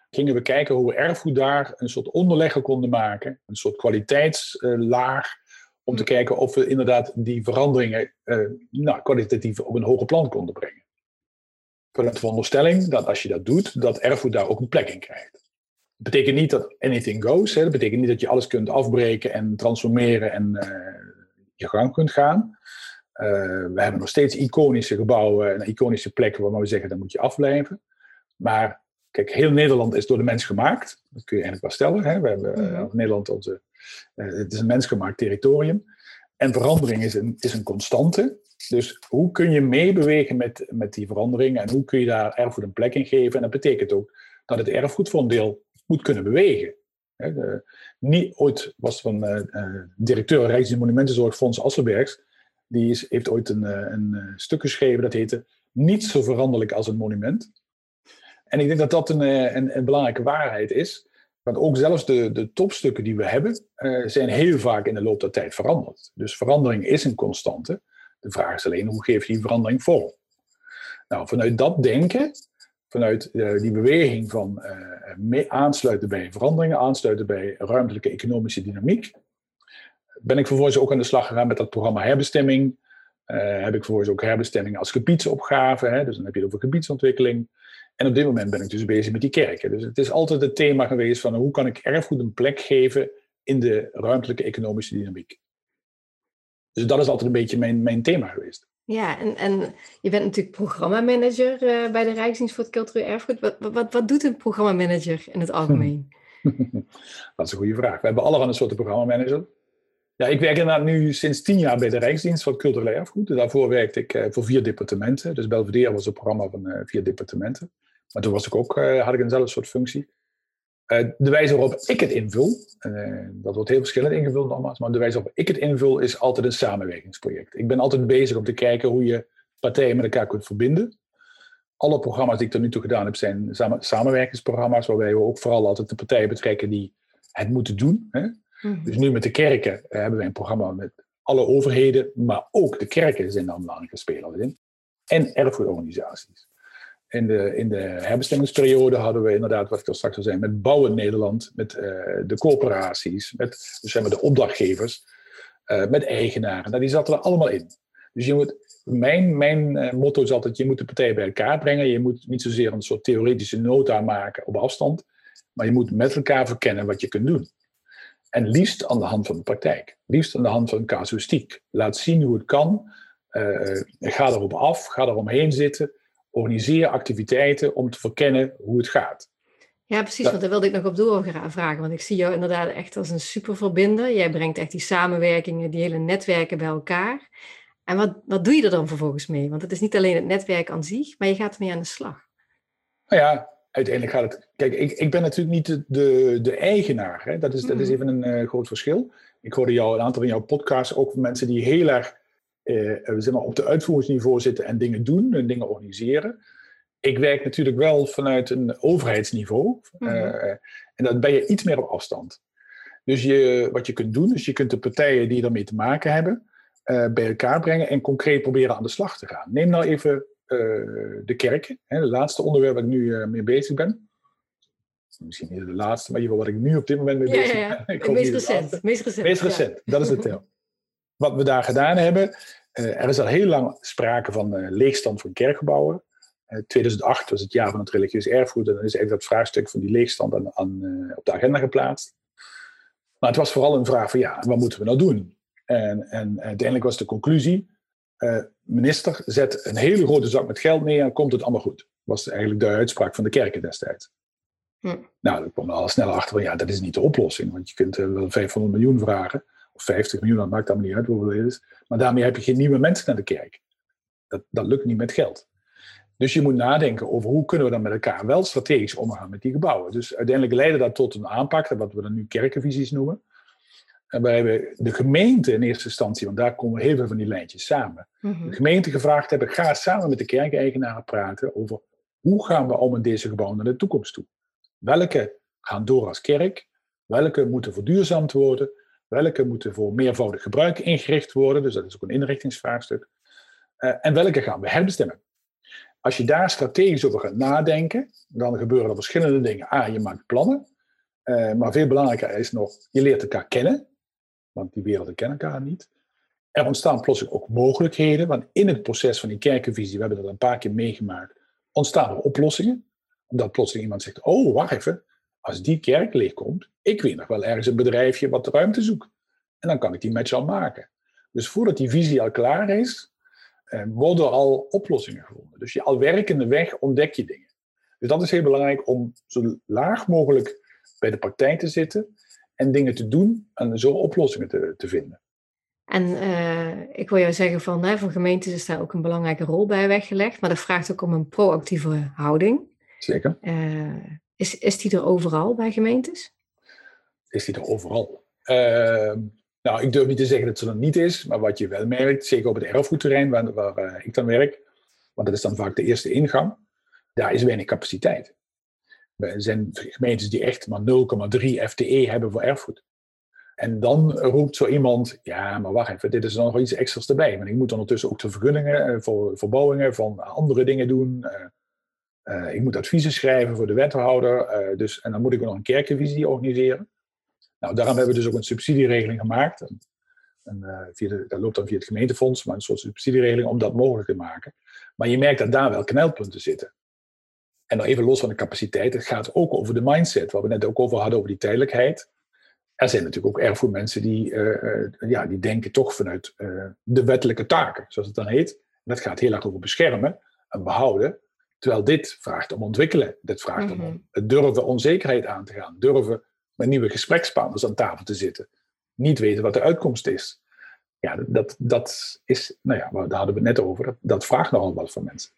gingen we kijken hoe we erfgoed daar een soort onderlegger konden maken, een soort kwaliteitslaag, om te kijken of we inderdaad die veranderingen uh, nou, kwalitatief op een hoger plan konden brengen. Vanuit de veronderstelling dat als je dat doet, dat erfgoed daar ook een plek in krijgt. Dat betekent niet dat anything goes. Hè. Dat betekent niet dat je alles kunt afbreken en transformeren en uh, je gang kunt gaan. Uh, we hebben nog steeds iconische gebouwen en iconische plekken waarvan we zeggen dat moet je afblijven. Maar kijk, heel Nederland is door de mens gemaakt. Dat kun je eigenlijk wel stellen. Hè? We hebben uh, Nederland onze, uh, het is een mensgemaakt territorium. En verandering is een, is een constante. Dus hoe kun je meebewegen met, met die verandering en hoe kun je daar erfgoed een plek in geven? En dat betekent ook dat het erfgoed voor een deel moet kunnen bewegen. Niet ooit was van uh, uh, directeur Rijks- en Monumentenzorgfonds Asselbergs. Die is, heeft ooit een, uh, een stuk geschreven dat heette Niet zo veranderlijk als een monument. En ik denk dat dat een, een, belangrijke waarheid is. Want ook zelfs de, de topstukken die we hebben, zijn heel vaak in de loop der tijd veranderd. Dus verandering is een constante. De vraag is alleen hoe geef je die verandering vorm? Nou, vanuit dat denken vanuit uh, die beweging van uh, aansluiten bij veranderingen, aansluiten bij ruimtelijke economische dynamiek, ben ik vervolgens ook aan de slag gegaan met dat programma herbestemming. Uh, heb ik vervolgens ook herbestemming als gebiedsopgave, hè, dus dan heb je het over gebiedsontwikkeling. En op dit moment ben ik dus bezig met die kerken. Dus het is altijd het thema geweest van hoe kan ik erfgoed een plek geven in de ruimtelijke economische dynamiek. Dus dat is altijd een beetje mijn, mijn thema geweest. Ja, en, en je bent natuurlijk programmamanager uh, bij de Rijksdienst voor het Cultureel Erfgoed. Wat, wat, wat doet een programmamanager in het algemeen? [LAUGHS] dat is een goede vraag. We hebben allemaal een soort programmamanager. Ja, ik werk inderdaad nu sinds tien jaar bij de Rijksdienst voor het Cultureel Erfgoed. Daarvoor werkte ik uh, voor vier departementen. Dus Belvedere was een programma van uh, vier departementen. Maar toen was ik ook, had ik eenzelfde soort functie. Eh, de wijze waarop ik het invul, uh, dat wordt heel verschillend ingevuld nogmaals, maar de wijze waarop ik het invul is altijd een samenwerkingsproject. Ik ben altijd bezig om te kijken hoe je partijen met elkaar kunt verbinden. Alle programma's die ik tot nu toe gedaan heb zijn samenwerkingsprogramma's, waarbij we ook vooral altijd de partijen betrekken die het moeten doen. Hè? Mhm. Dus nu met de kerken uh, hebben we een programma met alle overheden, maar ook de kerken zijn dan een belangrijke speler in. En erfgoedorganisaties in de, in de herbestemmingsperiode hadden we inderdaad, wat ik al straks al zei, met Bouwen Nederland, met uh, de corporaties, met dus de opdrachtgevers, uh, met eigenaren. Nou, die zaten er allemaal in. Dus je moet, mijn, mijn eh, motto is altijd, je moet de partijen bij elkaar brengen. Je moet niet zozeer een soort theoretische nota maken op afstand, maar je moet met elkaar verkennen wat je kunt doen. En liefst aan de hand van de praktijk. Liefst aan de hand van casuïstiek. Laat zien hoe het kan. Ga erop af, ga eromheen zitten. Organiseer activiteiten om te verkennen hoe het gaat. Ja, precies, want daar wilde ik nog op doorvragen. Want ik zie jou inderdaad echt als een superverbinder. Jij brengt echt die samenwerkingen, die hele netwerken bij elkaar. En wat, wat doe je er dan vervolgens mee? Want het is niet alleen het netwerk aan zich, maar je gaat ermee aan de slag. Nou ja, uiteindelijk gaat het. Kijk, ik, ik ben natuurlijk niet de, de, de eigenaar. Hè? Dat, is, dat is even een uh, groot verschil. Ik hoorde jou een aantal van jouw podcasts ook van mensen die heel erg uh, zeg maar op de uitvoeringsniveau zitten en dingen doen en dingen organiseren. Ik werk natuurlijk wel vanuit een overheidsniveau. Mhm. en dan ben je iets meer op afstand. Dus je, wat je kunt doen, is je kunt de partijen die ermee te maken hebben, bij elkaar brengen en concreet proberen aan de slag te gaan. Neem nou even eh, de kerken. Hè, het laatste onderwerp waar ik nu eh, mee bezig ben. Misschien niet de laatste, maar in ieder geval wat ik nu op dit moment mee bezig ben. Ja, ja. [LAUGHS] meest, recent, meest recent. Meest recent, dat is het term. Wat we daar gedaan hebben, eh, er is al heel lang sprake van leegstand van kerkgebouwen. 2008 was het jaar van het religieus erfgoed en dan is eigenlijk dat vraagstuk van die leegstand aan, aan, op de agenda geplaatst. Maar het was vooral een vraag van ja, wat moeten we nou doen? En, en uiteindelijk was de conclusie, uh, minister, zet een hele grote zak met geld neer en komt het allemaal goed. Was eigenlijk de uitspraak van de kerken destijds. Hm. Nou, dan kwam er al snel achter van ja, dat is niet de oplossing. Want je kunt uh, wel 500 miljoen vragen, of 50 miljoen, dat maakt allemaal niet uit hoeveel het is. Maar daarmee heb je geen nieuwe mensen naar de kerk. Dat, dat lukt niet met geld. Dus je moet nadenken over hoe kunnen we dan met elkaar wel strategisch omgaan met die gebouwen. Dus uiteindelijk leidde dat tot een aanpak, wat we dan nu kerkenvisies noemen. En wij hebben de gemeente in eerste instantie, want daar komen heel veel van die lijntjes samen. Mhm. De gemeente gevraagd hebben, ga samen met de kerkeigenaren praten over hoe gaan we om met deze gebouwen naar de toekomst toe. Welke gaan door als kerk? Welke moeten verduurzaamd worden? Welke moeten voor meervoudig gebruik ingericht worden? Dus dat is ook een inrichtingsvraagstuk. Uh, en welke gaan we herbestemmen? Als je daar strategisch over gaat nadenken, dan gebeuren er verschillende dingen. A, je maakt plannen. Uh, maar veel belangrijker is nog, je leert elkaar kennen want die werelden kennen elkaar niet. Er ontstaan plotseling ook mogelijkheden, want in het proces van die kerkenvisie, we hebben dat een paar keer meegemaakt, ontstaan er oplossingen. Omdat plotseling iemand zegt, oh, wacht even, als die kerk leegkomt, ik weet nog wel ergens een bedrijfje wat ruimte zoekt. En dan kan ik die match al maken. Dus voordat die visie al klaar is, eh, worden al oplossingen gevonden. Dus je al werkende weg ontdek je dingen. Dus dat is heel belangrijk om zo laag mogelijk bij de praktijk te zitten en dingen te doen en zo oplossingen te, te vinden. En uh, ik wil jou zeggen van, hè, voor gemeentes is daar ook een belangrijke rol bij weggelegd, maar dat vraagt ook om een proactieve houding. Zeker. Uh, is, is die er overal bij gemeentes? Is die er overal? Uh, nou, ik durf niet te zeggen dat ze er niet is, maar wat je wel merkt, zeker op het erfgoedterrein waar, waar uh, ik dan werk, want dat is dan vaak de eerste ingang, daar is weinig capaciteit. Er zijn gemeentes die echt maar 0,3 FTE hebben voor erfgoed. En dan roept zo iemand, ja, maar wacht even, dit is nog iets extra's erbij. Want ik moet ondertussen ook de vergunningen eh, voor verbouwingen van andere dingen doen. Uh, ik moet adviezen schrijven voor de wethouder. Uh, dus, en dan moet ik nog een kerkenvisie organiseren. Nou, daarom hebben we dus ook een subsidieregeling gemaakt. En, en via dat loopt dan via het gemeentefonds, maar een soort subsidieregeling om dat mogelijk te maken. Maar je merkt dat daar wel knelpunten zitten. En dan even los van de capaciteit, het gaat ook over de mindset, waar we net ook over hadden, over die tijdelijkheid. Er zijn natuurlijk ook erg veel mensen die, ja, die denken toch vanuit de wettelijke taken, zoals het dan heet. Dat gaat heel erg over beschermen en behouden. Terwijl dit vraagt om ontwikkelen. Dit vraagt mm -hmm. om het durven onzekerheid aan te gaan. Durven met nieuwe gesprekspartners aan tafel te zitten. Niet weten wat de uitkomst is. Ja, dat, dat is, nou ja, daar hadden we het net over. Dat, dat vraagt nogal wat van mensen.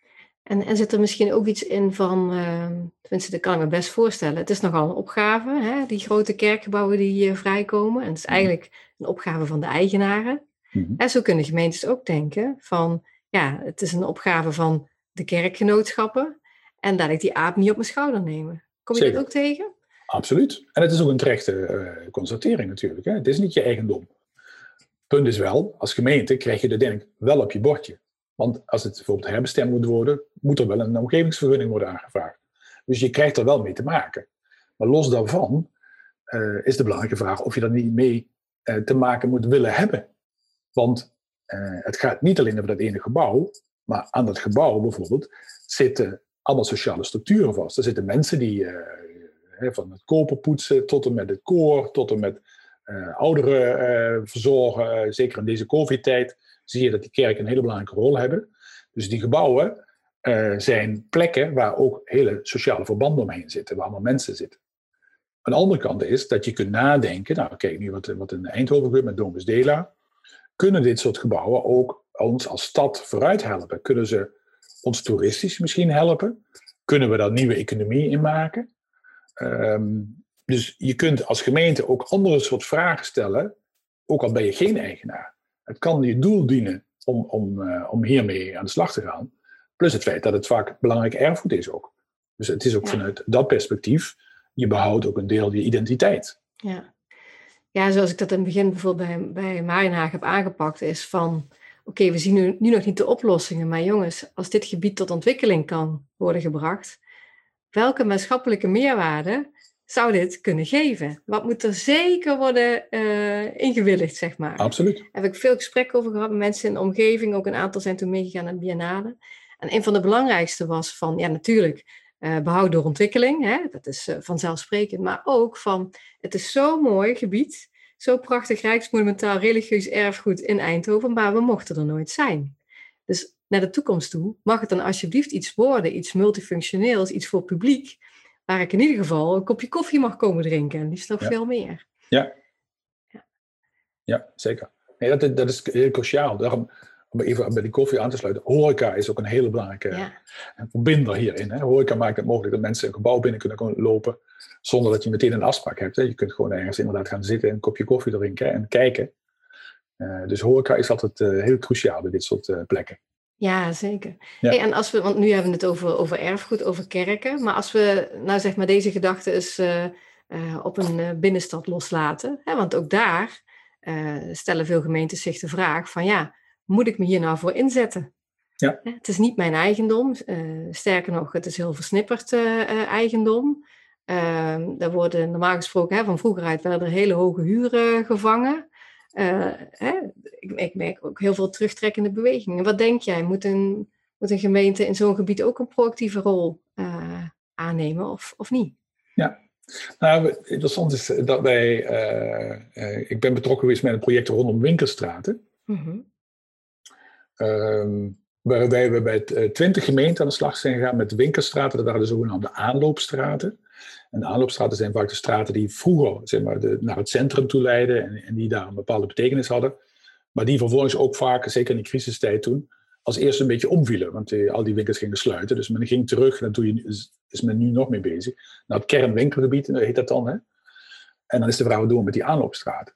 En, en zit er misschien ook iets in van, uh, tenminste dat kan ik me best voorstellen, het is nogal een opgave, hè? die grote kerkgebouwen die uh, vrijkomen. En het is mhm. eigenlijk een opgave van de eigenaren. Mm En zo kunnen gemeentes ook denken van, ja, het is een opgave van de kerkgenootschappen en dat ik die aap niet op mijn schouder nemen. Kom je dat ook tegen? Absoluut. En het is ook een terechte uh, constatering natuurlijk. Hè? Het is niet je eigendom. Punt is wel, als gemeente krijg je denk ik wel op je bordje. Want als het bijvoorbeeld herbestemd moet worden, moet er wel een omgevingsvergunning worden aangevraagd. Dus je krijgt er wel mee te maken. Maar los daarvan uh, is de belangrijke vraag of je daar niet mee uh, te maken moet willen hebben. Want het gaat niet alleen over dat ene gebouw, maar aan dat gebouw bijvoorbeeld zitten allemaal sociale structuren vast. Er zitten mensen die van het kopen poetsen tot en met het koor, tot en met uh, ouderen verzorgen. zeker in deze COVID-tijd zie je dat die kerken een hele belangrijke rol hebben. Dus die gebouwen zijn plekken waar ook hele sociale verbanden omheen zitten, waar allemaal mensen zitten. Een andere kant is dat je kunt nadenken, nou kijk nu wat, wat in Eindhoven gebeurt met Domus Dela, kunnen dit soort gebouwen ook ons als stad vooruit helpen? Kunnen ze ons toeristisch misschien helpen? Kunnen we daar nieuwe economie in maken? Ehm, dus je kunt als gemeente ook andere soort vragen stellen, ook al ben je geen eigenaar. Het kan je doel dienen om, om, uh, om hiermee aan de slag te gaan. Plus het feit dat het vaak belangrijk erfgoed is ook. Dus het is ook vanuit dat perspectief je behoudt ook een deel je identiteit. Ja, ja zoals ik dat in het begin bijvoorbeeld bij, bij Marienhaag heb aangepakt, is van oké, we zien nu, nu nog niet de oplossingen, maar jongens, als dit gebied tot ontwikkeling kan worden gebracht, welke maatschappelijke meerwaarde zou dit kunnen geven? Wat moet er zeker worden uh, ingewilligd, zeg maar? Absoluut. Daar heb ik veel gesprekken over gehad met mensen in de omgeving. Ook een aantal zijn toen meegegaan naar de Biennale. En een van de belangrijkste was van, ja natuurlijk, uh, behoud door ontwikkeling. Hè? Dat is uh, vanzelfsprekend. Maar ook van, het is zo'n mooi gebied, zo prachtig rijksmonumentaal religieus erfgoed in Eindhoven, maar we mochten er nooit zijn. Dus naar de toekomst toe mag het dan alsjeblieft iets worden, iets multifunctioneels, iets voor publiek, waar ik in ieder geval een kopje koffie mag komen drinken en liefst nog veel meer. Ja, ja. ja zeker. Nee, dat, dat is heel cruciaal. Daarom, om even bij die koffie aan te sluiten, horeca is ook een hele belangrijke ja. verbinder hierin. Hè. Horeca maakt het mogelijk dat mensen een gebouw binnen kunnen lopen zonder dat je meteen een afspraak hebt. Hè. Je kunt gewoon ergens inderdaad gaan zitten en een kopje koffie drinken en kijken. Uh, dus horeca is altijd uh, heel cruciaal bij dit soort uh, plekken. Ja, zeker. Hey, en als we, want nu hebben we het over, over erfgoed, over kerken. Maar als we nou zeg maar deze gedachte eens op een binnenstad loslaten. Hè, want ook daar stellen veel gemeentes zich de vraag van ja, moet ik me hier nou voor inzetten? Ja. Het is niet mijn eigendom. Uh, sterker nog, het is heel versnipperd uh, eigendom. Uh, daar worden normaal gesproken, hè, van vroeger uit, werden er hele hoge huren gevangen. Hè, ik, ik, merk ook heel veel terugtrekkende bewegingen. Wat denk jij? Moet een, moet een gemeente in zo'n gebied ook een proactieve rol aannemen of, of niet? Ja, nou, interessant is dat wij, ik ben betrokken geweest met een project rondom winkelstraten. Mm Um, waarbij we bij 20 eh, gemeenten aan de slag zijn gegaan met winkelstraten. Dat waren de zogenaamde aanloopstraten. En de aanloopstraten zijn vaak de straten die vroeger zeg maar, naar het centrum toe leiden en, en, die daar een bepaalde betekenis hadden. Maar die vervolgens ook vaak, zeker in de crisistijd toen, als eerste een beetje omvielen. Want die, al die winkels gingen sluiten. Dus men ging terug, en daar is, is men nu nog mee bezig, naar het kernwinkelgebied, heet dat dan. Hè? En dan is de vraag, wat doen we met die aanloopstraten?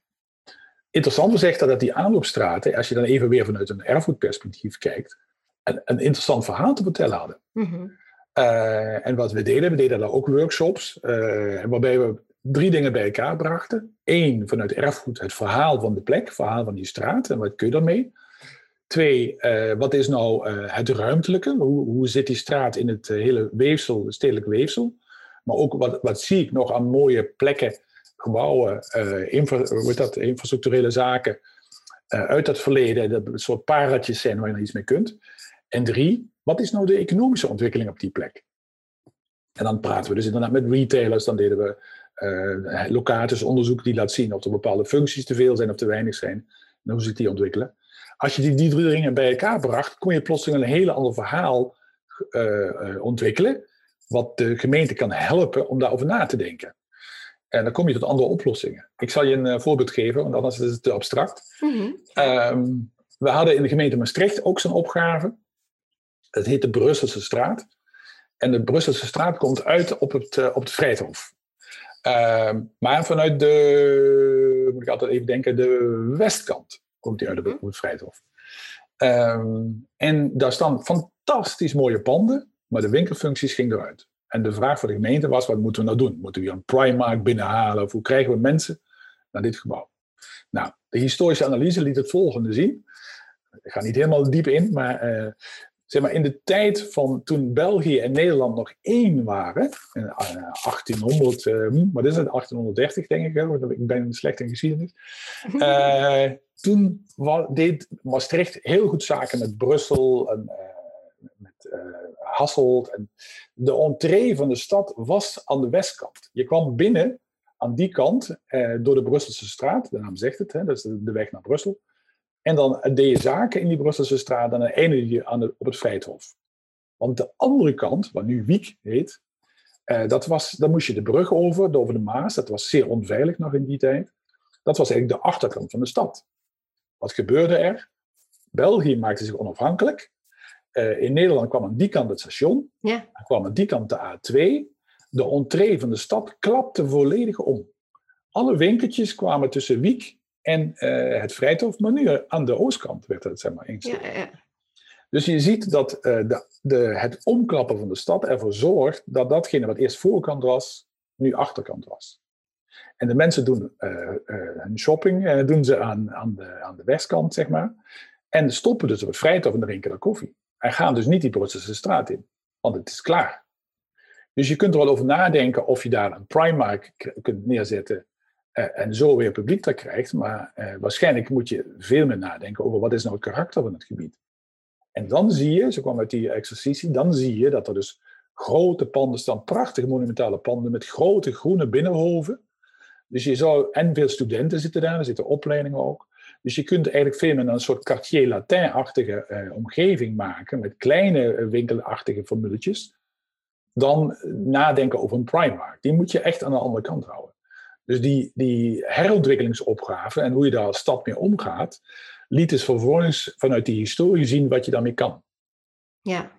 Interessant is echt dat die aanloopstraten, als je dan even weer vanuit een erfgoedperspectief kijkt, een, een interessant verhaal te vertellen hadden. Mhm. Eh, en wat we deden, we deden daar ook workshops, uh, waarbij we drie dingen bij elkaar brachten. Eén, vanuit erfgoed het verhaal van de plek, het verhaal van die straat en wat kun je daarmee. Twee, uh, wat is nou het ruimtelijke? Hoe, hoe zit die straat in het hele weefsel, het stedelijk weefsel? Maar ook wat, wat zie ik nog aan mooie plekken gebouwen, uh, infra, dat, infrastructurele zaken uh, uit het verleden, dat soort paradjes zijn waar je er iets mee kunt. En drie, wat is nou de economische ontwikkeling op die plek? En dan praten we dus inderdaad met retailers, dan deden we uh, locatesonderzoek die laat zien of er bepaalde functies te veel zijn of te weinig zijn. En hoe zich die ontwikkelen. Als je die, die drie dingen bij elkaar bracht, kon je plotseling een hele ander verhaal ontwikkelen, wat de gemeente kan helpen om daarover na te denken. En dan kom je tot andere oplossingen. Ik zal je een uh, voorbeeld geven, want anders is het te abstract. Mhm. Ehm, we hadden in de gemeente Maastricht ook zo'n opgave. Het heet de Brusselse straat. En de Brusselse straat komt uit op het, uh, op het Vrijthof. Ehm, maar vanuit de, moet ik altijd even denken, de westkant komt die uit op het mhm. Vrijthof. Ehm, en daar staan fantastisch mooie panden, maar de winkelfuncties gingen eruit. En de vraag voor de gemeente was, wat moeten we nou doen? Moeten we een Primark binnenhalen? Of hoe krijgen we mensen naar dit gebouw? Nou, de historische analyse liet het volgende zien. Ik ga niet helemaal diep in, maar, uh, zeg maar in de tijd van toen België en Nederland nog één waren, in 1800, uh, wat is het, 1830 denk ik, ik ben slecht in geschiedenis. [LAUGHS] Toen deed Maastricht heel goed zaken met Brussel en met Hasselt. En de entree van de stad was aan de westkant. Je kwam binnen aan die kant door de Brusselse straat, de naam zegt het, hè, dat is de weg naar Brussel. En dan deed je zaken in die Brusselse straat en dan eindigde je aan op het Vrijthof. Want de andere kant, wat nu Wiek heet, uh, dat was, dan moest je de brug over, over de Maas. Dat was zeer onveilig nog in die tijd. Dat was eigenlijk de achterkant van de stad. Wat gebeurde er? België maakte zich onafhankelijk. Uh, in Nederland kwam aan die kant het station. Ja. Kwam aan die kant de A2. De entree van de stad klapte volledig om. Alle winkeltjes kwamen tussen Wiek en uh, het Vrijthof, maar nu aan de oostkant werd het zeg maar eens. Ja, ja. Dus je ziet dat uh, de, de, het omklappen van de stad ervoor zorgt dat datgene wat eerst voorkant was, nu achterkant was. En de mensen doen hun shopping doen ze aan, aan, de, aan de westkant, zeg maar. En stoppen dus op het Vrijthof en drinken daar koffie. En gaan dus niet die Brusselse straat in, want het is klaar. Dus je kunt er wel over nadenken of je daar een Primark kunt neerzetten uh, en zo weer publiek dat krijgt. Maar uh, waarschijnlijk moet je veel meer nadenken over wat is nou het karakter van het gebied. En dan zie je, ze kwam uit die exercitie, dan zie je dat er dus grote panden staan, prachtige monumentale panden met grote groene binnenhoven. Dus je zou, en veel studenten zitten daar, er zitten opleidingen ook. Dus je kunt eigenlijk veel meer een soort quartier latin-achtige eh, omgeving maken, met kleine winkelachtige formuletjes, dan nadenken over een Primark. Die moet je echt aan de andere kant houden. Dus die, die herontwikkelingsopgave en hoe je daar als stad mee omgaat, liet dus vervolgens vanuit die historie zien wat je daarmee kan. Ja.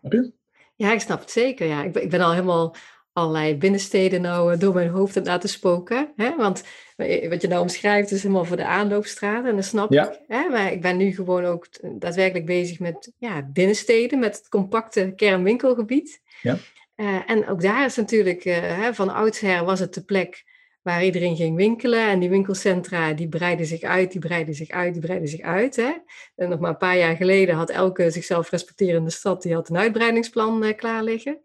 Ja, ik snap het zeker. Ja. Ik, ben, ik ben al helemaal allerlei binnensteden nou uh, door mijn hoofd aan laten spoken. Hè? Want eh, wat je nou omschrijft is helemaal voor de aanloopstraat. En dat snap ja. ik. Hè? Maar ik ben nu gewoon ook daadwerkelijk bezig met ja, binnensteden, met het compacte kernwinkelgebied. Ja. Uh, en ook daar is natuurlijk, uh, van oudsher was het de plek waar iedereen ging winkelen. En die winkelcentra die breiden zich uit, die breiden zich uit, die breiden zich uit. Hè? En nog maar een paar jaar geleden had elke zichzelf respecterende stad die had een uitbreidingsplan uh, klaar liggen.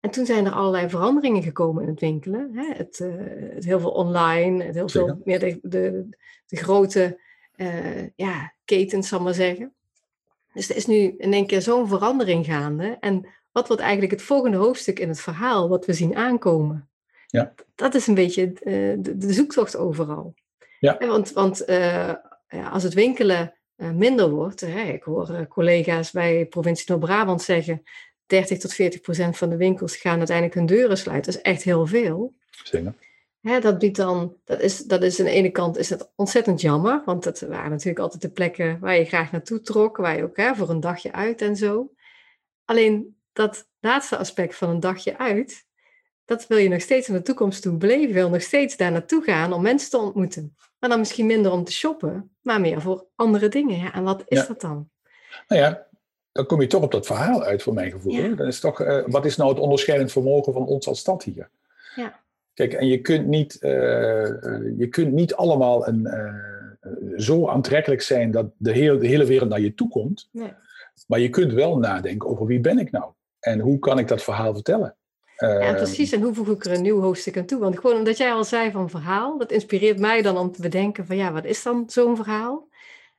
En toen zijn er allerlei veranderingen gekomen in het winkelen. Hè? Het, uh, het heel veel online, het heel veel meer de, de, de grote uh, ja, ketens, zal maar zeggen. Dus er is nu in één keer zo'n verandering gaande. En wat wordt eigenlijk het volgende hoofdstuk in het verhaal, wat we zien aankomen? Ja. Dat is een beetje uh, de, de, zoektocht overal. Ja. want want als het winkelen minder wordt, ik hoor collega's bij provincie Noord-Brabant zeggen, 30 tot 40 procent van de winkels gaan uiteindelijk hun deuren sluiten. Dat is echt heel veel. Zeker. Hè, dat biedt dan, dat is, dat is aan de ene kant is het ontzettend jammer, want dat waren natuurlijk altijd de plekken waar je graag naartoe trok, waar je ook hè, voor een dagje uit en zo. Alleen dat laatste aspect van een dagje uit, dat wil je nog steeds in de toekomst toe beleven. Je wil nog steeds daar naartoe gaan om mensen te ontmoeten. Maar dan misschien minder om te shoppen, maar meer voor andere dingen. Ja, en wat is dat dan? Nou ja, dan kom je toch op dat verhaal uit, voor mijn gevoel. Ja. Dan is toch, uh, wat is nou het onderscheidend vermogen van ons als stad hier? Ja. Kijk, en je kunt niet, uh, je kunt niet allemaal een, uh, zo aantrekkelijk zijn dat de hele, de hele wereld naar je toe komt. Nee. Maar je kunt wel nadenken over wie ben ik nou? En hoe kan ik dat verhaal vertellen? ja, ehm, precies. En hoe voeg ik er een nieuw hoofdstuk aan toe? Want gewoon omdat jij al zei van verhaal, dat inspireert mij dan om te bedenken van ja, wat is dan zo'n verhaal?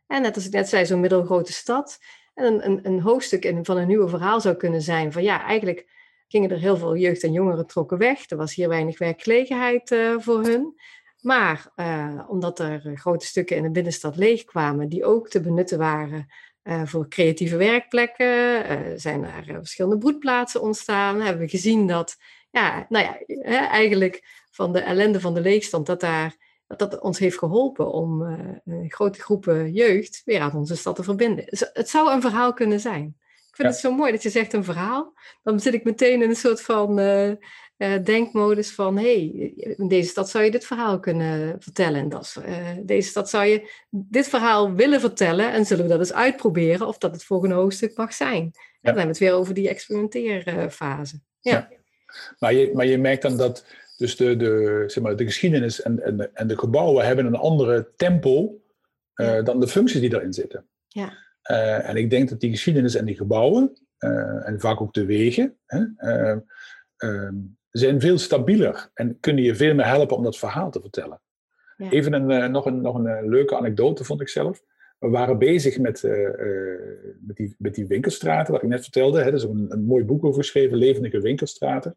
En net als ik net zei, zo'n middelgrote stad. En een, een, een hoofdstuk in, van een nieuwe verhaal zou kunnen zijn van ja, eigenlijk gingen er heel veel jeugd en jongeren trokken weg. Er was hier weinig werkgelegenheid uh, voor hun. Maar uh, omdat er grote stukken in de binnenstad leeg kwamen, die ook te benutten waren uh, voor creatieve werkplekken zijn er verschillende broedplaatsen ontstaan. Hebben we gezien dat, ja, nou ja, hè, eigenlijk van de ellende van de leegstand, dat daar, dat, dat ons heeft geholpen om grote groepen jeugd weer aan onze stad te verbinden. Het zou een verhaal kunnen zijn. Ik vind het zo mooi dat je zegt een verhaal. Dan zit ik meteen in een soort van uh, denkmodus van, hey, in deze stad zou je dit verhaal kunnen vertellen. En dat, deze stad zou je dit verhaal willen vertellen en zullen we dat eens uitproberen of dat het volgende hoofdstuk mag zijn. En dan hebben we het weer over die experimenteerfase. Ja. ja. Maar, je, maar je merkt dan dat dus de, de, zeg maar, de geschiedenis en, en, de, en de gebouwen hebben een andere tempo uh, dan de functies die erin zitten. Ja. en ik denk dat die geschiedenis en die gebouwen, en vaak ook de wegen, hè, ehm, zijn veel stabieler en kunnen je veel meer helpen om dat verhaal te vertellen. Ja. Even een, nog een, nog een leuke anekdote vond ik zelf. We waren bezig met, met, die, met die winkelstraten, wat ik net vertelde. Hè. Er is een, een mooi boek over geschreven, Levendige winkelstraten.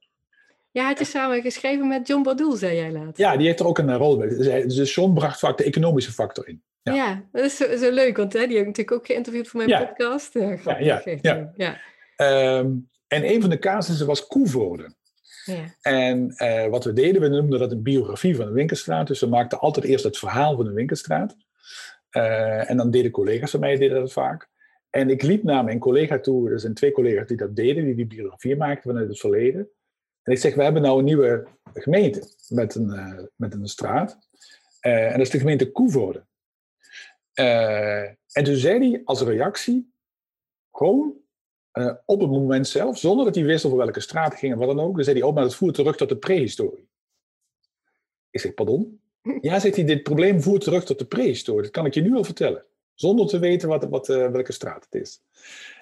Ja, het is samen geschreven met John Badoel, zei jij laat. Ja, die heeft er ook een rol bij. Dus, dus John bracht vaak de economische factor in. Ja, ja dat is zo, zo, leuk, want hè, die heb ik natuurlijk ook geïnterviewd voor mijn podcast. Ja, ja, ja, ja. Um, en een van de casussen was koevoorden. Ja. En uh, wat we deden, we noemden dat een biografie van een winkelstraat. Dus we maakten altijd eerst het verhaal van de winkelstraat. Uh, en dan deden collega's van mij deden dat vaak. En ik liep naar mijn collega toe, er zijn twee collega's die dat deden, die die biografie maakten vanuit het verleden. En ik zeg, we hebben nou een nieuwe gemeente met een, uh, met een straat. en dat is de gemeente Koevoorde. en toen zei hij als reactie, gewoon op het moment zelf, zonder dat hij wist over welke straat ging en wat dan ook, dan zei hij, oh, maar dat voert terug tot de prehistorie. Ik zeg, pardon? [LAUGHS] Ja, zegt hij, dit probleem voert terug tot de prehistorie. Dat kan ik je nu al vertellen. Zonder te weten wat, wat, welke straat het is.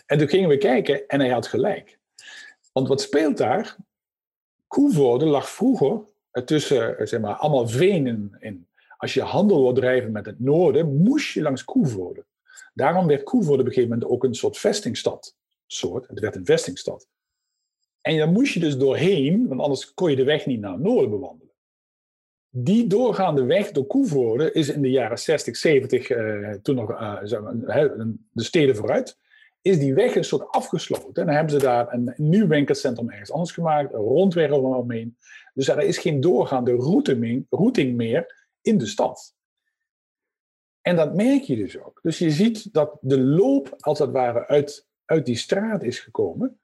En toen gingen we kijken en hij had gelijk. Want wat speelt daar? Koevoorde lag vroeger tussen, eh, zeg maar, allemaal venen in. Als je handel wil drijven met het noorden, moest je langs Koevoorde. Daarom werd Koevoorde op een gegeven moment ook een soort vestingstad soort. Het werd een vestingstad. En daar moest je dus doorheen, want anders kon je de weg niet naar het noorden bewandelen. Die doorgaande weg door Koevoorde is in de jaren 60, 70, uh, toen nog uh, de steden vooruit, is die weg een soort afgesloten. En hebben ze daar een nieuw winkelcentrum ergens anders gemaakt, een rondweg eromheen. Dus er is geen doorgaande routing meer in de stad. En dat merk je dus ook. Dus je ziet dat de loop, als het ware, uit uit die straat is gekomen.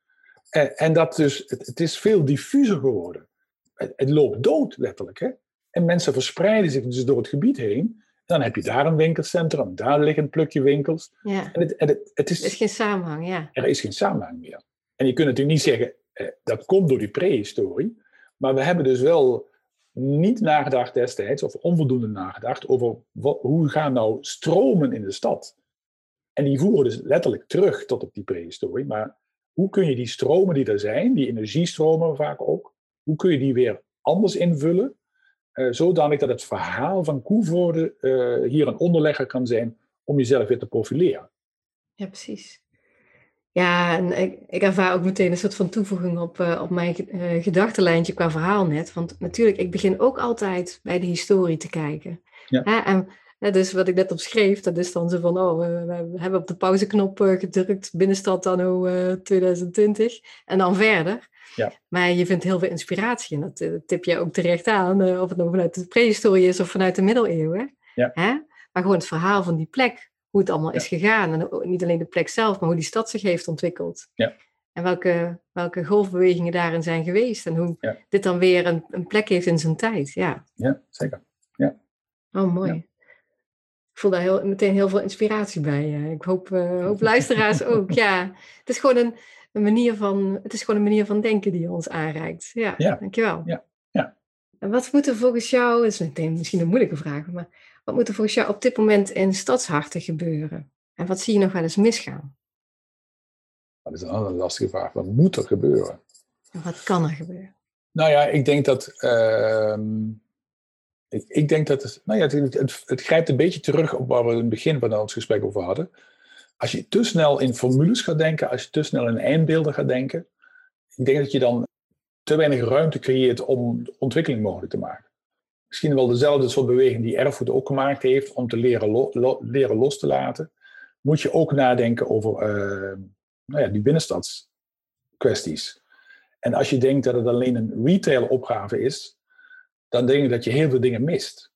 En, en dat dus, het, het, is veel diffuser geworden. Het, het, loopt dood, letterlijk. Hè? En mensen verspreiden zich dus door het gebied heen. Dan heb je daar een winkelcentrum, daar liggen een plukje winkels. Ja. En het, het, het is, er is geen samenhang, ja. Er is geen samenhang meer. En je kunt natuurlijk niet zeggen, eh, dat komt door die prehistorie. Maar we hebben dus wel niet nagedacht destijds, of onvoldoende nagedacht, over wat, hoe gaan nou stromen in de stad. En die voeren dus letterlijk terug tot op die prehistorie. Maar hoe kun je die stromen die er zijn, die energiestromen vaak ook, hoe kun je die weer anders invullen, uh, zodanig dat het verhaal van Koevoorde uh, hier een onderlegger kan zijn om jezelf weer te profileren. Ja, precies. Ja, en ik, ik ervaar ook meteen een soort van toevoeging op, uh, op mijn gedachtenlijntje qua verhaal net. Want natuurlijk, ik begin ook altijd bij de historie te kijken. Ja. en dus wat ik net opschreef, dat is dan zo van, oh, we, hebben op de pauzeknop gedrukt, binnenstad anno uh, 2020 en dan verder. Ja. Maar je vindt heel veel inspiratie en dat uh, tip je ook terecht aan, uh, of het nou vanuit de prehistorie is of vanuit de middeleeuwen. Ja. Hè? Maar gewoon het verhaal van die plek, hoe het allemaal is gegaan. En niet alleen de plek zelf, maar hoe die stad zich heeft ontwikkeld. Ja. En welke, welke golfbewegingen daarin zijn geweest. En hoe dit dan weer een, een plek heeft in zijn tijd. Ja, ja zeker. Ja. Oh, mooi ik voel daar heel, meteen heel veel inspiratie bij. Ik hoop, uh, hoop luisteraars [LAUGHS] ook. Ja, het is gewoon een, een, manier van, het is gewoon een manier van denken die je ons aanreikt. Ja, ja. dankjewel. Ja. Ja. En wat moet er volgens jou, dat is meteen misschien een moeilijke vraag, maar wat moet er volgens jou op dit moment in stadsharten gebeuren? En wat zie je nog wel eens misgaan? Dat is een andere lastige vraag. Wat moet er gebeuren? En wat kan er gebeuren? Nou ja, ik denk dat. Uh, ik, ik denk dat het, nou ja, het, het, het, grijpt een beetje terug op waar we in het begin van ons gesprek over hadden. Als je te snel in formules gaat denken, als je te snel in eindbeelden gaat denken, ik denk dat je dan te weinig ruimte creëert om ontwikkeling mogelijk te maken. Misschien wel dezelfde soort beweging die Erfgoed ook gemaakt heeft om te leren, leren los te laten. Moet je ook nadenken over uh, nou ja, die binnenstadskwesties. En als je denkt dat het alleen een retail-opgave is, dan denk ik dat je heel veel dingen mist.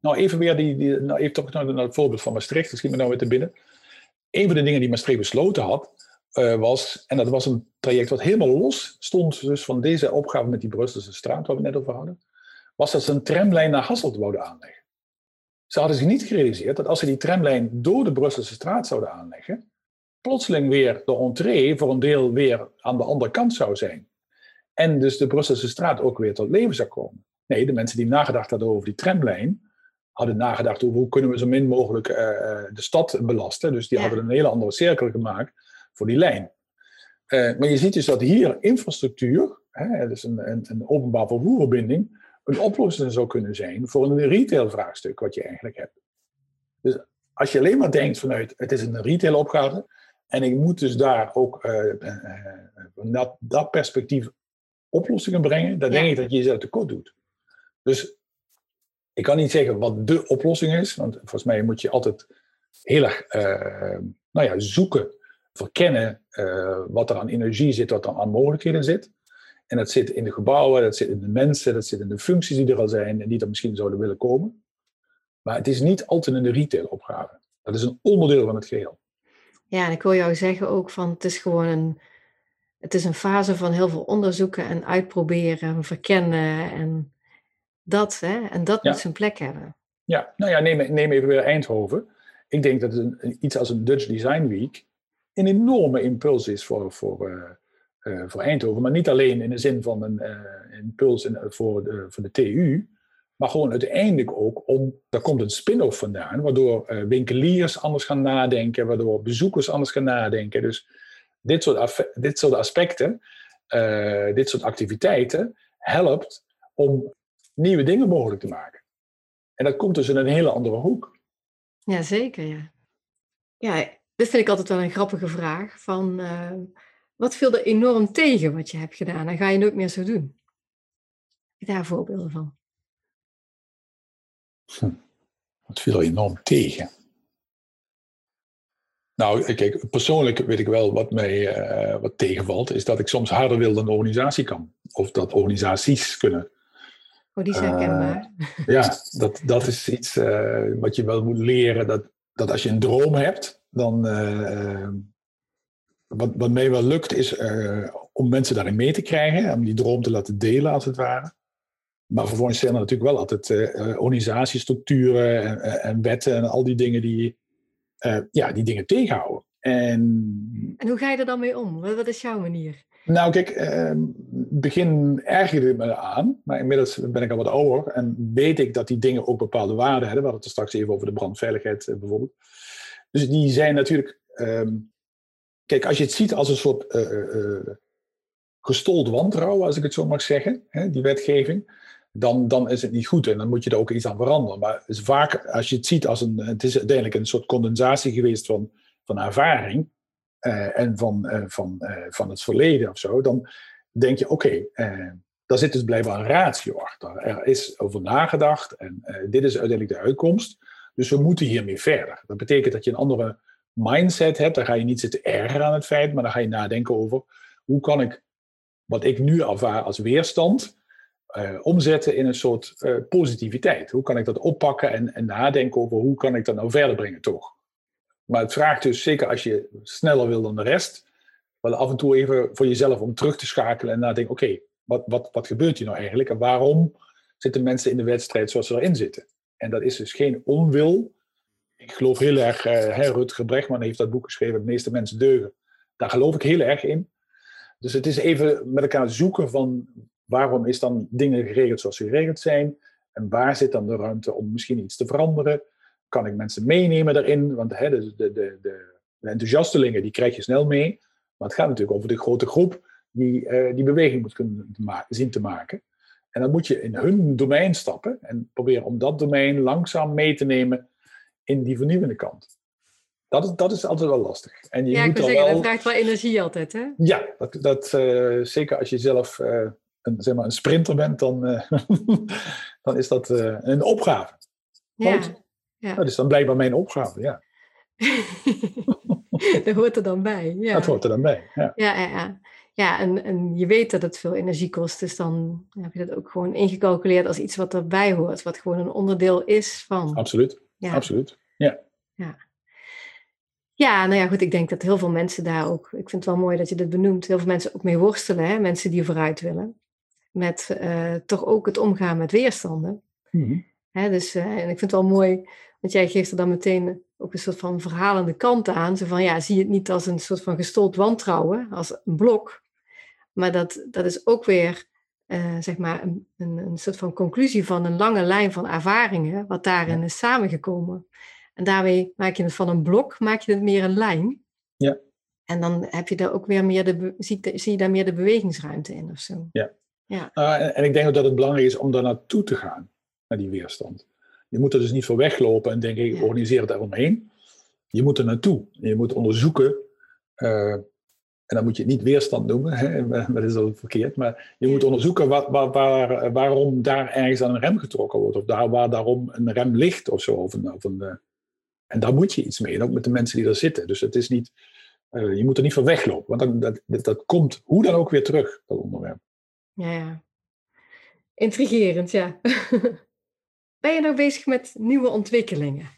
Nou, even weer die, die nou, even toch naar het voorbeeld van Maastricht, schiet me nou weer te binnen. Een van de dingen die Maastricht besloten had, uh, was, en dat was een traject wat helemaal los stond dus van deze opgave met die Brusselse straat, waar we net over hadden, was dat ze een tramlijn naar Hasselt wouden aanleggen. Ze hadden zich niet gerealiseerd dat als ze die tramlijn door de Brusselse straat zouden aanleggen, plotseling weer de entree voor een deel weer aan de andere kant zou zijn. En dus de Brusselse straat ook weer tot leven zou komen. Nee, de mensen die nagedacht hadden over die tramlijn, hadden nagedacht over hoe kunnen we zo min mogelijk uh, de stad belasten. Dus die hadden een hele andere cirkel gemaakt voor die lijn. Uh, maar je ziet dus dat hier infrastructuur, hè, dus een, een, een openbaar vervoerverbinding, een oplossing zou kunnen zijn voor een retailvraagstuk wat je eigenlijk hebt. Dus als je alleen maar denkt vanuit het is een retailopgave en ik moet dus daar ook dat, dat perspectief oplossingen brengen, dan denk ik dat je jezelf tekort doet. Dus ik kan niet zeggen wat de oplossing is, want volgens mij moet je altijd heel erg uh, nou ja, zoeken, verkennen uh, wat er aan energie zit, wat er aan mogelijkheden zit. En dat zit in de gebouwen, dat zit in de mensen, dat zit in de functies die er al zijn en die er misschien zouden willen komen. Maar het is niet altijd een retailopgave. Dat is een onderdeel van het geheel. Ja, en ik wil jou zeggen ook van het is gewoon een, het is een fase van heel veel onderzoeken en uitproberen, verkennen en dat, hè, en dat moet zijn plek hebben. Ja, nou ja, neem, neem even weer Eindhoven. Ik denk dat een, iets als een Dutch Design Week een enorme impuls is voor, voor, uh, uh, voor Eindhoven. Maar niet alleen in de zin van een uh, impuls in, voor, de, voor de TU, maar gewoon uiteindelijk ook om, daar komt een spin-off vandaan, waardoor winkeliers anders gaan nadenken, waardoor bezoekers anders gaan nadenken. Dus dit soort, dit soort aspecten, dit soort activiteiten, helpt om nieuwe dingen mogelijk te maken. En dat komt dus in een hele andere hoek. Ja, zeker, ja. Ja, dit vind ik altijd wel een grappige vraag. Van, uh, wat viel er enorm tegen wat je hebt gedaan? En ga je nooit meer zo doen? Heb je daar voorbeelden van? Hm. Wat viel er enorm tegen? Nou, kijk, persoonlijk weet ik wel wat mij uh, wat tegenvalt, is dat ik soms harder wil dan de organisatie kan. Of dat organisaties kunnen. Oh, die zijn herkenbaar. Uh, [LAUGHS] ja, dat, dat is iets uh, wat je wel moet leren. Dat, dat als je een droom hebt, dan. Uh, wat, wat mij wel lukt, is om mensen daarin mee te krijgen. Om die droom te laten delen, als het ware. Maar vervolgens zijn er natuurlijk wel altijd organisatiestructuren en, en, wetten en al die dingen die, ja, die dingen tegenhouden. En, en hoe ga je er dan mee om? Wat is jouw manier? Nou, kijk, uh, begin ergerde me aan, maar inmiddels ben ik al wat ouder en weet ik dat die dingen ook bepaalde waarden hebben. We hadden het straks even over de brandveiligheid uh, bijvoorbeeld. Dus die zijn natuurlijk. Um, kijk, als je het ziet als een soort uh, gestold wantrouwen, als ik het zo mag zeggen, hè, die wetgeving, dan, dan is het niet goed en dan moet je er ook iets aan veranderen. Maar vaak, als je het ziet als een. Het is uiteindelijk een soort condensatie geweest van, van ervaring uh, en van, uh, van, uh, van het verleden of zo, dan denk je: oké, daar zit dus blijkbaar een ratio achter. Er is over nagedacht en dit is uiteindelijk de uitkomst. Dus we moeten hiermee verder. Dat betekent dat je een andere mindset hebt. Dan ga je niet zitten erger aan het feit, maar dan ga je nadenken over hoe kan ik wat ik nu ervaar als weerstand. omzetten in een soort positiviteit. Hoe kan ik dat oppakken en, en nadenken over hoe kan ik dat nou verder brengen toch? Maar het vraagt dus, zeker als je sneller wil dan de rest, wel af en toe even voor jezelf om terug te schakelen en nadenken, oké, okay, wat, wat, wat gebeurt hier nou eigenlijk en waarom zitten mensen in de wedstrijd zoals ze erin zitten? En dat is dus geen onwil. Ik geloof heel erg, uh, Rutger Brechtman heeft dat boek geschreven, De meeste mensen deugen. Daar geloof ik heel erg in. Dus het is even met elkaar zoeken van waarom is dan dingen geregeld zoals ze geregeld zijn en waar zit dan de ruimte om misschien iets te veranderen kan ik mensen meenemen daarin? Want hè, de, de, de, de, enthousiastelingen, die krijg je snel mee. Maar het gaat natuurlijk over de grote groep die uh, die beweging moet kunnen zien te maken. En dan moet je in hun domein stappen en proberen om dat domein langzaam mee te nemen in die vernieuwende kant. Dat is, dat is altijd wel lastig. En je ja, moet ik wil zeggen, wel... dat vraagt wel energie altijd, hè? Ja, dat, dat, uh, zeker als je zelf uh, een, zeg maar een sprinter bent, dan, [LAUGHS] dan is dat een opgave. Ja. Ja. Dat is dan blijkbaar mijn opgave, ja. [LAUGHS] dat hoort er dan bij. Ja. Dat hoort er dan bij, ja. Ja, ja, ja. ja en, en je weet dat het veel energie kost, dus dan heb je dat ook gewoon ingecalculeerd als iets wat erbij hoort, wat gewoon een onderdeel is van. Absoluut, ja. absoluut, ja. ja. Ja, nou ja, goed, ik denk dat heel veel mensen daar ook, ik vind het wel mooi dat je dit benoemt, heel veel mensen ook mee worstelen, hè? mensen die vooruit willen. Met uh, toch ook het omgaan met weerstanden. Mm -hmm. Dus, uh, en ik vind het wel mooi want jij geeft er dan meteen ook een soort van verhalende kant aan. Zo van, ja, zie het niet als een soort van gestold wantrouwen, als een blok. Maar dat, dat is ook weer, uh, zeg maar, een, een, een, soort van conclusie van een lange lijn van ervaringen, wat daarin is samengekomen. En daarmee maak je het van een blok, maak je het meer een lijn. Ja. En dan heb je daar ook weer meer de, zie, zie je daar meer de bewegingsruimte in of zo. Ja. ja. Uh, en, en ik denk ook dat het belangrijk is om daar naartoe te gaan, naar die weerstand. Je moet er dus niet voor weglopen en denken, ik organiseer het eromheen. je moet er naartoe. Je moet onderzoeken. eh, en dan moet je het niet weerstand noemen, hè, [LAUGHS] dat is al verkeerd. Maar je moet onderzoeken waar, waar, waar- waarom daar ergens aan een rem getrokken wordt. Of daar, waar daarom een rem ligt of zo. Of een, of een, eh, en daar moet je iets mee. En ook met de mensen die er zitten. Dus het is niet, eh, je moet er niet van weglopen. Want dat, dat, dat komt hoe dan ook weer terug, dat onderwerp. Ja, ja. Intrigerend, ja. [LAUGHS] Ben je nou bezig met nieuwe ontwikkelingen?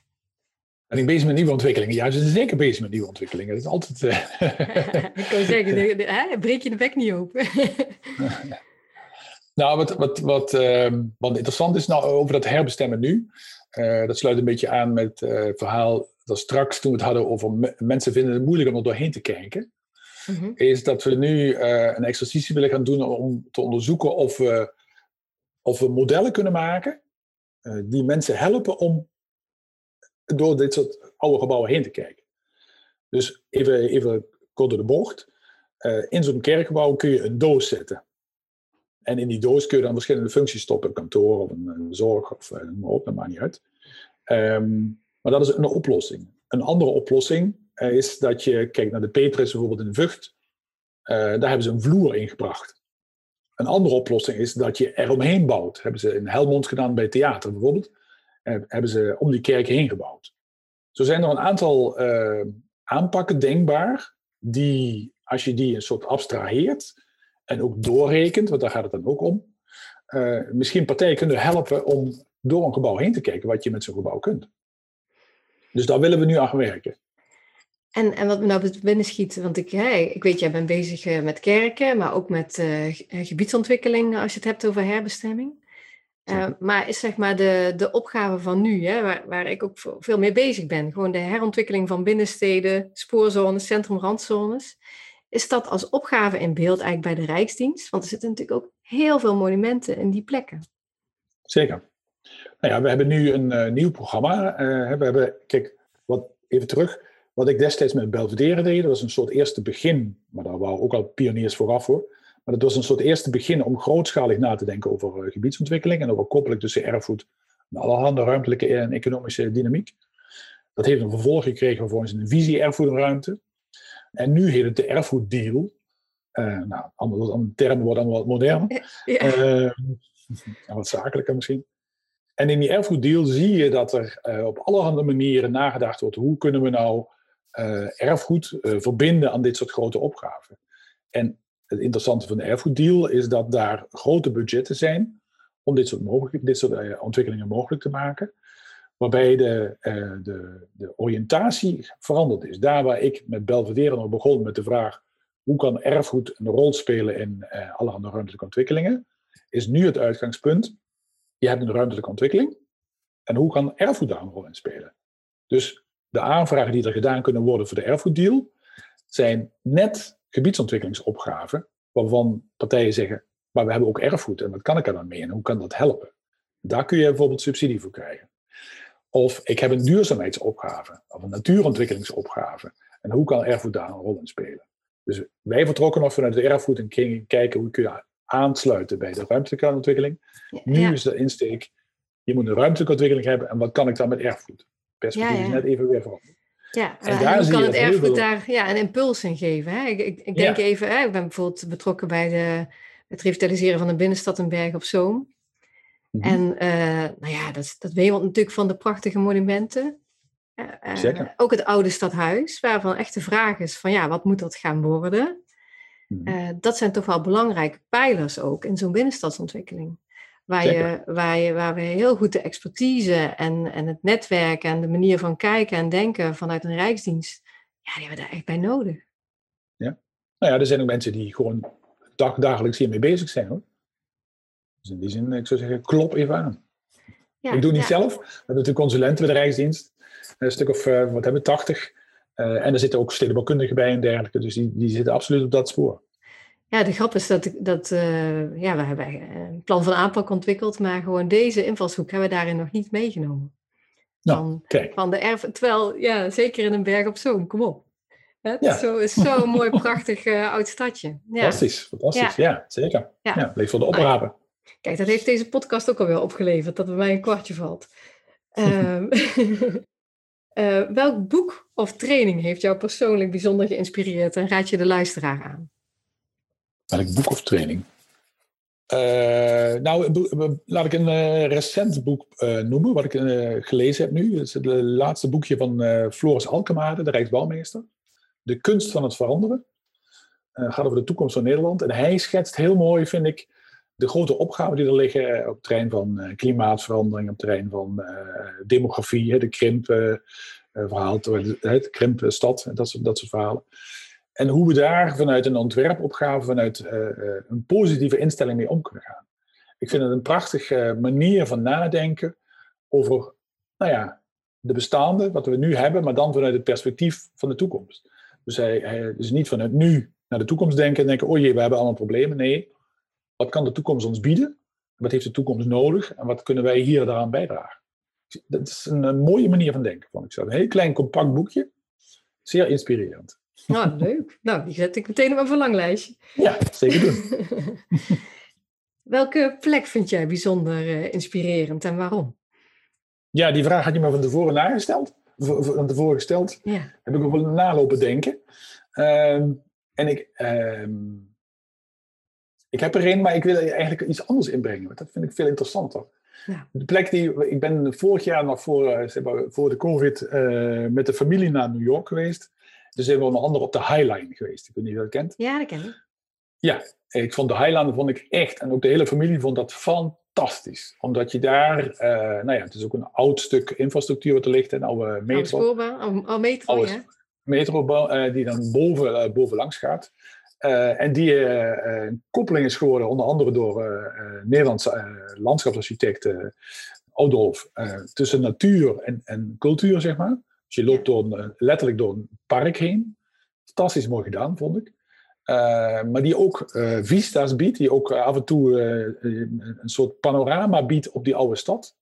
En ik ben bezig met nieuwe ontwikkelingen. Ja, ze zijn zeker bezig met nieuwe ontwikkelingen. Dat is altijd... eh, [LAUGHS] ik kan zeggen, de- de- hè, breek je de bek niet open. [LAUGHS] Nou, wat, wat, wat, ehm, wat interessant is nou over dat herbestemmen nu, eh, dat sluit een beetje aan met eh, het verhaal dat straks toen we het hadden over me- mensen vinden het moeilijk om er doorheen te kijken, Mhm. is dat we nu een exercitie willen gaan doen om te onderzoeken of we, of we modellen kunnen maken die mensen helpen om door dit soort oude gebouwen heen te kijken. Dus even, even kort door de bocht. Eh, in zo'n kerkgebouw kun je een doos zetten. En in die doos kun je dan verschillende functies stoppen. Een kantoor of een, zorg of eh, noem maar op, dat maakt niet uit. Ehm, maar dat is een oplossing. Een andere oplossing eh, is dat je kijkt naar de Petrus bijvoorbeeld in Vught. Eh, daar hebben ze een vloer in gebracht. Een andere oplossing is dat je eromheen bouwt. hebben ze in Helmond gedaan bij theater bijvoorbeeld. Eh, hebben ze om die kerk heen gebouwd. Zo zijn er een aantal eh, aanpakken denkbaar. Die, als je die een soort abstraheert en ook doorrekent, want daar gaat het dan ook om. eh, misschien partijen kunnen helpen om door een gebouw heen te kijken wat je met zo'n gebouw kunt. Dus daar willen we nu aan werken. En, en wat me nou binnen schiet, want ik, hè, ik weet, jij bent bezig eh, met kerken, maar ook met eh, eh, gebiedsontwikkeling als je het hebt over herbestemming. Maar is zeg maar de, de opgave van nu, hè, waar, waar ik ook veel mee bezig ben, gewoon de herontwikkeling van binnensteden, spoorzones, centrum-randzones. Is dat als opgave in beeld eigenlijk bij de Rijksdienst? Want er zitten natuurlijk ook heel veel monumenten in die plekken. Zeker. Nou ja, we hebben nu een nieuw programma. we hebben, kijk, wat, even terug. Wat ik destijds met Belvedere deed, dat was een soort eerste begin. Maar daar waren ook al pioniers vooraf voor. Maar dat was een soort eerste begin om grootschalig na te denken over eh, gebiedsontwikkeling en over koppeling tussen erfgoed en allerhande ruimtelijke en economische dynamiek. Dat heeft een vervolg gekregen in een visie erfgoedruimte. En nu heet het de erfgoeddeal. Eh nou, allemaal, termen worden allemaal wat moderner. [LAUGHS] Ja. Eh, [LAUGHS] en wat zakelijker misschien. En in die erfgoeddeal zie je dat er eh, op allerhande manieren nagedacht wordt. Hoe kunnen we nou erfgoed eh, verbinden aan dit soort grote opgaven? En het interessante van de erfgoeddeal is dat daar grote budgetten zijn om dit soort, dit soort eh, ontwikkelingen mogelijk te maken. Waarbij de, eh, de, de oriëntatie veranderd is. Daar waar ik met Belvedere nog begon met de vraag hoe kan erfgoed een rol spelen in eh, allerhande ruimtelijke ontwikkelingen, is nu het uitgangspunt. Je hebt een ruimtelijke ontwikkeling. En hoe kan erfgoed daar een rol in spelen? Dus de aanvragen die er gedaan kunnen worden voor de erfgoeddeal zijn net gebiedsontwikkelingsopgaven, waarvan partijen zeggen, maar we hebben ook erfgoed en wat kan ik er dan mee en hoe kan dat helpen? Daar kun je bijvoorbeeld subsidie voor krijgen. Of ik heb een duurzaamheidsopgave of een natuurontwikkelingsopgave. En hoe kan erfgoed daar een rol in spelen? Dus wij vertrokken nog vanuit de erfgoed en gingen kijken hoe kun je aansluiten bij de ruimtelijke ontwikkeling. Nu is de insteek, je moet een ruimtelijke ontwikkeling hebben en wat kan ik dan met erfgoed? Perspectief Ja, is ja. net even weer veranderd. Ja, En en daar kan je het erfgoed veel- daar ja, een impuls in geven? Hè? Ik, ik, ik denk Ja. even, hè, ik ben bijvoorbeeld betrokken bij de, het revitaliseren van de binnenstad in Berg op Zoom. Mhm. En eh, nou ja, dat, dat wemelt natuurlijk van de prachtige monumenten. Zeker. Ook het oude stadhuis, waarvan echt de vraag is van ja, wat moet dat gaan worden? Mhm. Dat zijn toch wel belangrijke pijlers ook in zo'n binnenstadsontwikkeling. Waar, je, waar, je, waar we heel goed de expertise en, en het netwerk en de manier van kijken en denken vanuit een rijksdienst, ja, die hebben we daar echt bij nodig. Nou ja, er zijn ook mensen die gewoon dag, dagelijks hiermee bezig zijn hoor. Dus in die zin, ik zou zeggen, klop even aan. Ja, ik doe het niet ja. zelf. We hebben natuurlijk consulenten bij de Rijksdienst. Een stuk of, eh, wat hebben we, 80. Eh, en er zitten ook stedenbouwkundigen bij en dergelijke. Dus die, die zitten absoluut op dat spoor. Ja, de grap is dat, dat eh, ja, we hebben een plan van aanpak ontwikkeld, maar gewoon deze invalshoek hebben we daarin nog niet meegenomen. Nou, Van, Kijk, van de erf, terwijl, ja, zeker in een berg op zoom, kom op. Het Ja. is zo- is zo'n mooi, prachtig eh, oud stadje. Ja. fantastisch. Fantastisch, ja, zeker. Ja. Ja. bleef voor de oprapen. Kijk, dat heeft deze podcast ook alweer opgeleverd, dat bij mij een kwartje valt. [LAUGHS] Ehm, Uh, [LAUGHS] welk boek of training heeft jou persoonlijk bijzonder geïnspireerd en raad je de luisteraar aan? Welk boek of training? Uh, nou, laat ik een uh, recent boek noemen, wat ik gelezen heb nu. Het is het laatste boekje van Floris Alkemade, de Rijksbouwmeester. De kunst van het veranderen. Het gaat over de toekomst van Nederland. En hij schetst heel mooi, vind ik, de grote opgaven die er liggen op het terrein van klimaatverandering, op het terrein van demografie, de krimpverhaal, de krimpstad, dat soort, dat soort verhalen. En hoe we daar vanuit een ontwerpopgave, vanuit een positieve instelling mee om kunnen gaan. Ik vind het een prachtige manier van nadenken over, nou ja, de bestaande, wat we nu hebben, maar dan vanuit het perspectief van de toekomst. Dus hij, hij dus niet vanuit nu naar de toekomst denken en denken, oh jee, we hebben allemaal problemen. Nee, wat kan de toekomst ons bieden? Wat heeft de toekomst nodig? En wat kunnen wij hier daaraan bijdragen? Dat is een, mooie manier van denken, vond ik zo. Een heel klein, compact boekje. Zeer inspirerend. Nou, leuk. Nou, die zet ik meteen op mijn verlanglijstje. Ja, zeker doen. [LAUGHS] Welke plek vind jij bijzonder uh, inspirerend en waarom? Ja, die vraag had je me van tevoren nagesteld. Van tevoren gesteld. Ja. Heb ik ook wel nalopen denken. Uh, en ik... Uh, ik heb er een, maar ik wil eigenlijk iets anders inbrengen. Want dat vind ik veel interessanter. Ja. De plek die... Ik ben vorig jaar nog voor, eh, zeg maar, voor de COVID uh, met de familie naar New York geweest. Dus zijn we onder andere op de Highline geweest. Ik weet niet of je dat kent. Ja, dat ken ik. Ja, ik vond de Highline vond ik echt, en ook de hele familie vond dat fantastisch. Omdat je daar, uh, nou ja, het is ook een oud stuk infrastructuur wat er ligt, een oude metro. Oude oh, metro, oude ja. Metro uh, die dan boven, uh, bovenlangs gaat. En die uh, koppeling is geworden onder andere door Nederlandse landschapsarchitect Oudolf tussen natuur en, en, cultuur, zeg maar. Dus je loopt door letterlijk door een park heen. Fantastisch mooi gedaan, vond ik. maar die ook vista's biedt, die ook af en toe een soort panorama biedt op die oude stad.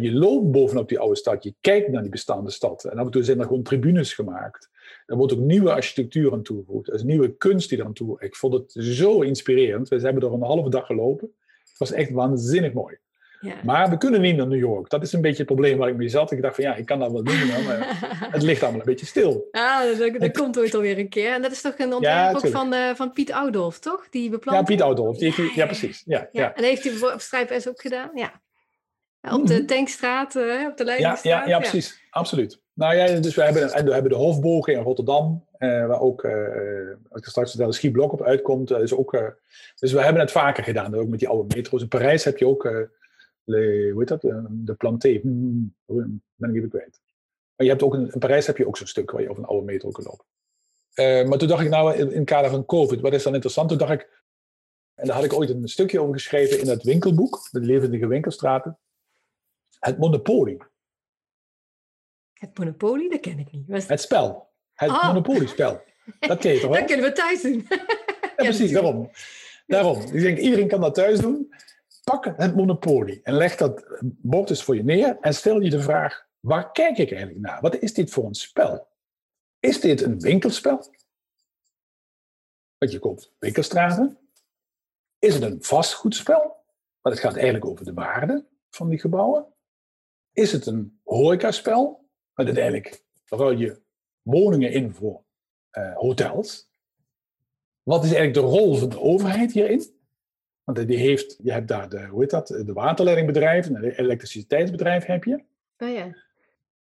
je loopt bovenop die oude stad, je kijkt naar die bestaande stad. En af en toe zijn er gewoon tribunes gemaakt. Er wordt ook nieuwe architectuur aan toegevoegd. Er is nieuwe kunst die eraan toe. Ik vond het zo inspirerend. We hebben er een halve dag gelopen. Het was echt waanzinnig mooi. Ja. Maar we kunnen niet naar New York. Dat is een beetje het probleem waar ik mee zat. Ik dacht van ja, ik kan dat wel doen, maar [LAUGHS] het ligt allemaal een beetje stil. Ah, dat, dat komt ooit alweer een keer. En dat is toch een ontwerp ook van, uh, van Piet Oudolf, toch? Die beplant... Ja, Piet Oudolf. Die heeft, ja, precies. Ja, ja. En heeft hij op Strijp S ook gedaan? Ja. Op de mhm. Tankstraat, uh, op de Leidenstraat. Ja, ja, ja, precies. Absoluut. Nou ja, dus we hebben, en we hebben de Hofbogen in Rotterdam, uh, waar ook, als ik straks vertel, de Schieblok op uitkomt. Is ook, dus we hebben het vaker gedaan, ook met die oude metro's. In Parijs heb je ook, le, hoe heet dat, de Planté, hmm, ben ik even kwijt. Maar je hebt ook in, in Parijs heb je ook zo'n stuk waar je over een oude metro kunt lopen. maar toen dacht ik nou, in, in het kader van COVID, wat is dan interessant? Toen dacht ik, en daar had ik ooit een stukje over geschreven in het winkelboek, de levendige winkelstraten, het monopolie. Het Monopoly, dat ken ik niet. Het spel. Het oh. Monopoly-spel. Dat ken je toch [LAUGHS] wel? Dat kunnen we thuis doen. [LAUGHS] ja, precies, daarom. Daarom. Ik denk, iedereen kan dat thuis doen. Pak het Monopoly en leg dat bord eens voor je neer en stel je de vraag, waar kijk ik eigenlijk naar? Wat is dit voor een spel? Is dit een winkelspel? Want je koopt winkelstraten. Is het een vastgoedspel? Want het gaat eigenlijk over de waarde van die gebouwen. Is het een horecaspel? Maar uiteindelijk ruil je woningen in voor uh, hotels. Wat is eigenlijk de rol van de overheid hierin? Want die heeft, je hebt daar de, hoe heet dat, de waterleidingbedrijf en de elektriciteitsbedrijf heb je. Oh ja.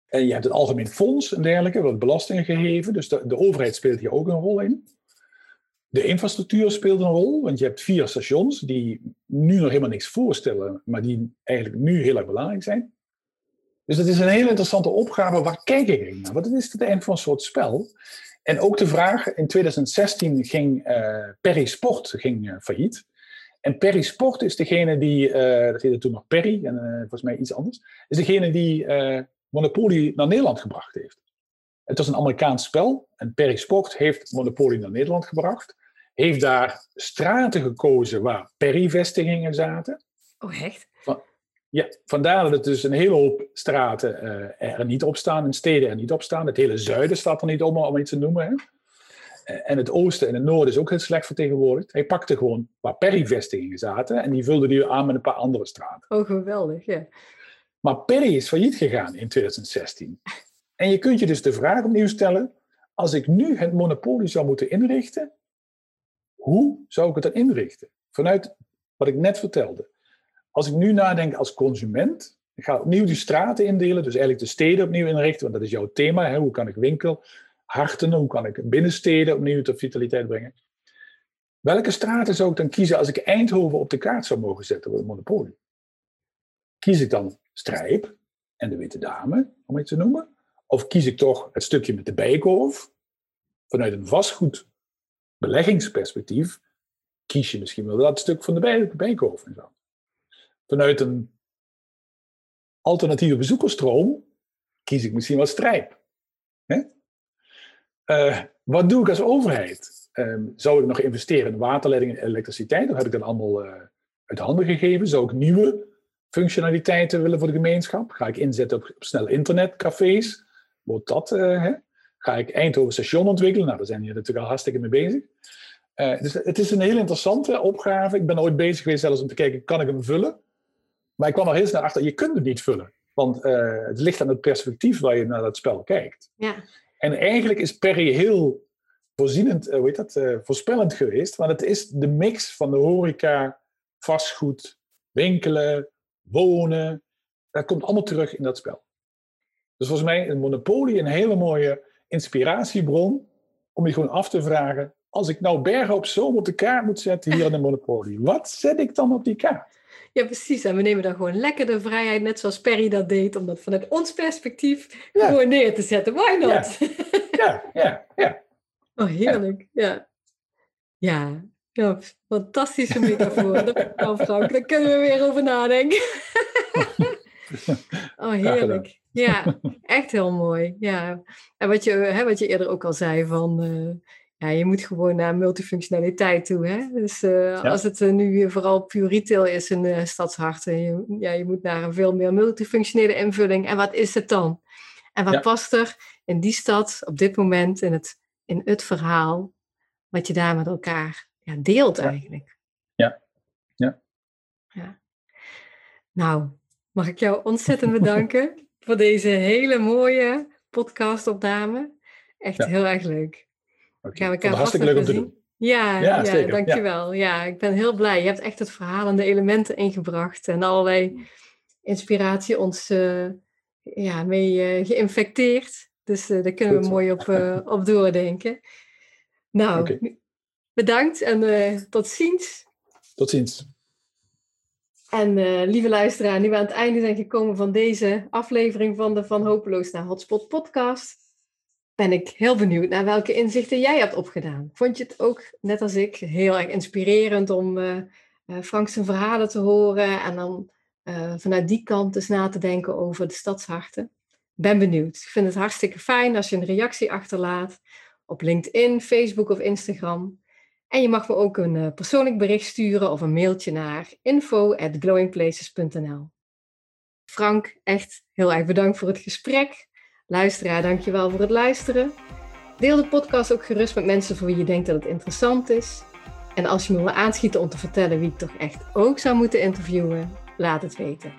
En je hebt het algemeen fonds en dergelijke, wordt belastingen geheven. Dus de, de overheid speelt hier ook een rol in. De infrastructuur speelt een rol, want je hebt vier stations die nu nog helemaal niks voorstellen, maar die eigenlijk nu heel erg belangrijk zijn. Dus dat is een hele interessante opgave. Waar kijk ik naar? Want het is het eind van een soort spel. En ook de vraag, in 2016 ging uh, Perry Sport ging, uh, failliet. En Perry Sport is degene die, uh, dat heette toen nog Perry, en volgens mij iets anders, is degene die Monopoly naar Nederland gebracht heeft. Het was een Amerikaans spel en Perry Sport heeft Monopoly naar Nederland gebracht. Heeft daar straten gekozen waar Perry-vestigingen zaten. Oh, echt? Ja, vandaar dat het dus een hele hoop straten uh, er niet op staan en steden er niet op staan. Het hele zuiden staat er niet op, om iets te noemen. Hè? En het oosten en het noorden is ook heel slecht vertegenwoordigd. Hij pakte gewoon waar perivestigingen zaten en die vulde die aan met een paar andere straten. Oh, geweldig, ja. Maar Perry is failliet gegaan in 2016. En je kunt je dus de vraag opnieuw stellen, als ik nu het monopolie zou moeten inrichten, hoe zou ik het dan inrichten? Vanuit wat ik net vertelde. Als ik nu nadenk als consument, ik ga opnieuw die straten indelen, dus eigenlijk de steden opnieuw inrichten, want dat is jouw thema. Hè? Hoe kan ik winkel, harten, hoe kan ik binnensteden opnieuw tot vitaliteit brengen? Welke straten zou ik dan kiezen als ik Eindhoven op de kaart zou mogen zetten voor het monopolie? Kies ik dan Strijp en de Witte Dame, om het te noemen? Of kies ik toch het stukje met de Bijkorf? Vanuit een vastgoed beleggingsperspectief kies je misschien wel dat stuk van de en zo. Vanuit een alternatieve bezoekersstroom kies ik misschien wel Strijp. Uh, wat doe ik als overheid? Uh, zou ik nog investeren in waterleiding en elektriciteit? Of heb ik dat allemaal uh, uit handen gegeven? Zou ik nieuwe functionaliteiten willen voor de gemeenschap? Ga ik inzetten op, op snel internetcafés? Wordt dat, eh, hè? Ga ik Eindhoven station ontwikkelen? Nou, daar zijn hier natuurlijk al hartstikke mee bezig. dus het is een heel interessante opgave. Ik ben ooit bezig geweest zelfs om te kijken, kan ik hem vullen? Maar ik kwam er heel snel achter, je kunt het niet vullen. Want het ligt aan het perspectief waar je naar dat spel kijkt. Ja. En eigenlijk is Perry heel voorzienend, heet dat, voorspellend geweest. Want het is de mix van de horeca, vastgoed, winkelen, wonen. Dat komt allemaal terug in dat spel. Dus volgens mij een monopolie een hele mooie inspiratiebron om je gewoon af te vragen, als ik nou Bergen op Zoom op de kaart moet zetten hier in de monopolie, wat zet ik dan op die kaart? Ja, precies. En we nemen dan gewoon lekker de vrijheid, net zoals Perry dat deed, om dat vanuit ons perspectief gewoon neer te zetten. Why not? Ja, ja, ja. [LAUGHS] Oh, heerlijk. Ja. Ja, ja fantastische metafoor. Nou, Frank, daar kunnen we weer over nadenken. [LAUGHS] Oh, heerlijk. Ja, echt heel mooi. Ja. En wat je, hè, wat je eerder ook al zei, van uh, ja, je moet gewoon naar multifunctionaliteit toe. Hè? Dus uh, als het uh, nu vooral puur retail is in de stadsharten, je, ja, je moet naar een veel meer multifunctionele invulling. En wat is het dan? En wat past er in die stad op dit moment in het, in het verhaal wat je daar met elkaar ja, deelt eigenlijk? Ja. ja. ja. Nou, mag ik jou ontzettend bedanken [LAUGHS] voor deze hele mooie podcastopname. Echt heel erg leuk. Okay. Gaan we hartstikke leuk om te doen. Ja, ja, ja dankjewel. Ja. ja, ik ben heel blij. Je hebt echt het verhaal en de elementen ingebracht en allerlei inspiratie ons uh, ja, mee uh, geïnfecteerd. Dus uh, daar kunnen we mooi op, [LAUGHS] op doordenken. Nou, okay. bedankt en tot ziens. Tot ziens. En lieve luisteraar, nu we aan het einde zijn gekomen van deze aflevering van de Van Hopeloos naar Hotspot podcast, ben ik heel benieuwd naar welke inzichten jij hebt opgedaan. Vond je het ook, net als ik, heel erg inspirerend om uh, Frank zijn verhalen te horen en dan vanuit die kant eens na te denken over de stadsharten? Ben benieuwd. Ik vind het hartstikke fijn als je een reactie achterlaat op LinkedIn, Facebook of Instagram. En je mag me ook een persoonlijk bericht sturen of een mailtje naar info@glowingplaces.nl. Frank, echt heel erg bedankt voor het gesprek. Luisteraar, dankjewel voor het luisteren. Deel de podcast ook gerust met mensen voor wie je denkt dat het interessant is. En als je me wil aanschieten om te vertellen wie ik toch echt ook zou moeten interviewen, laat het weten.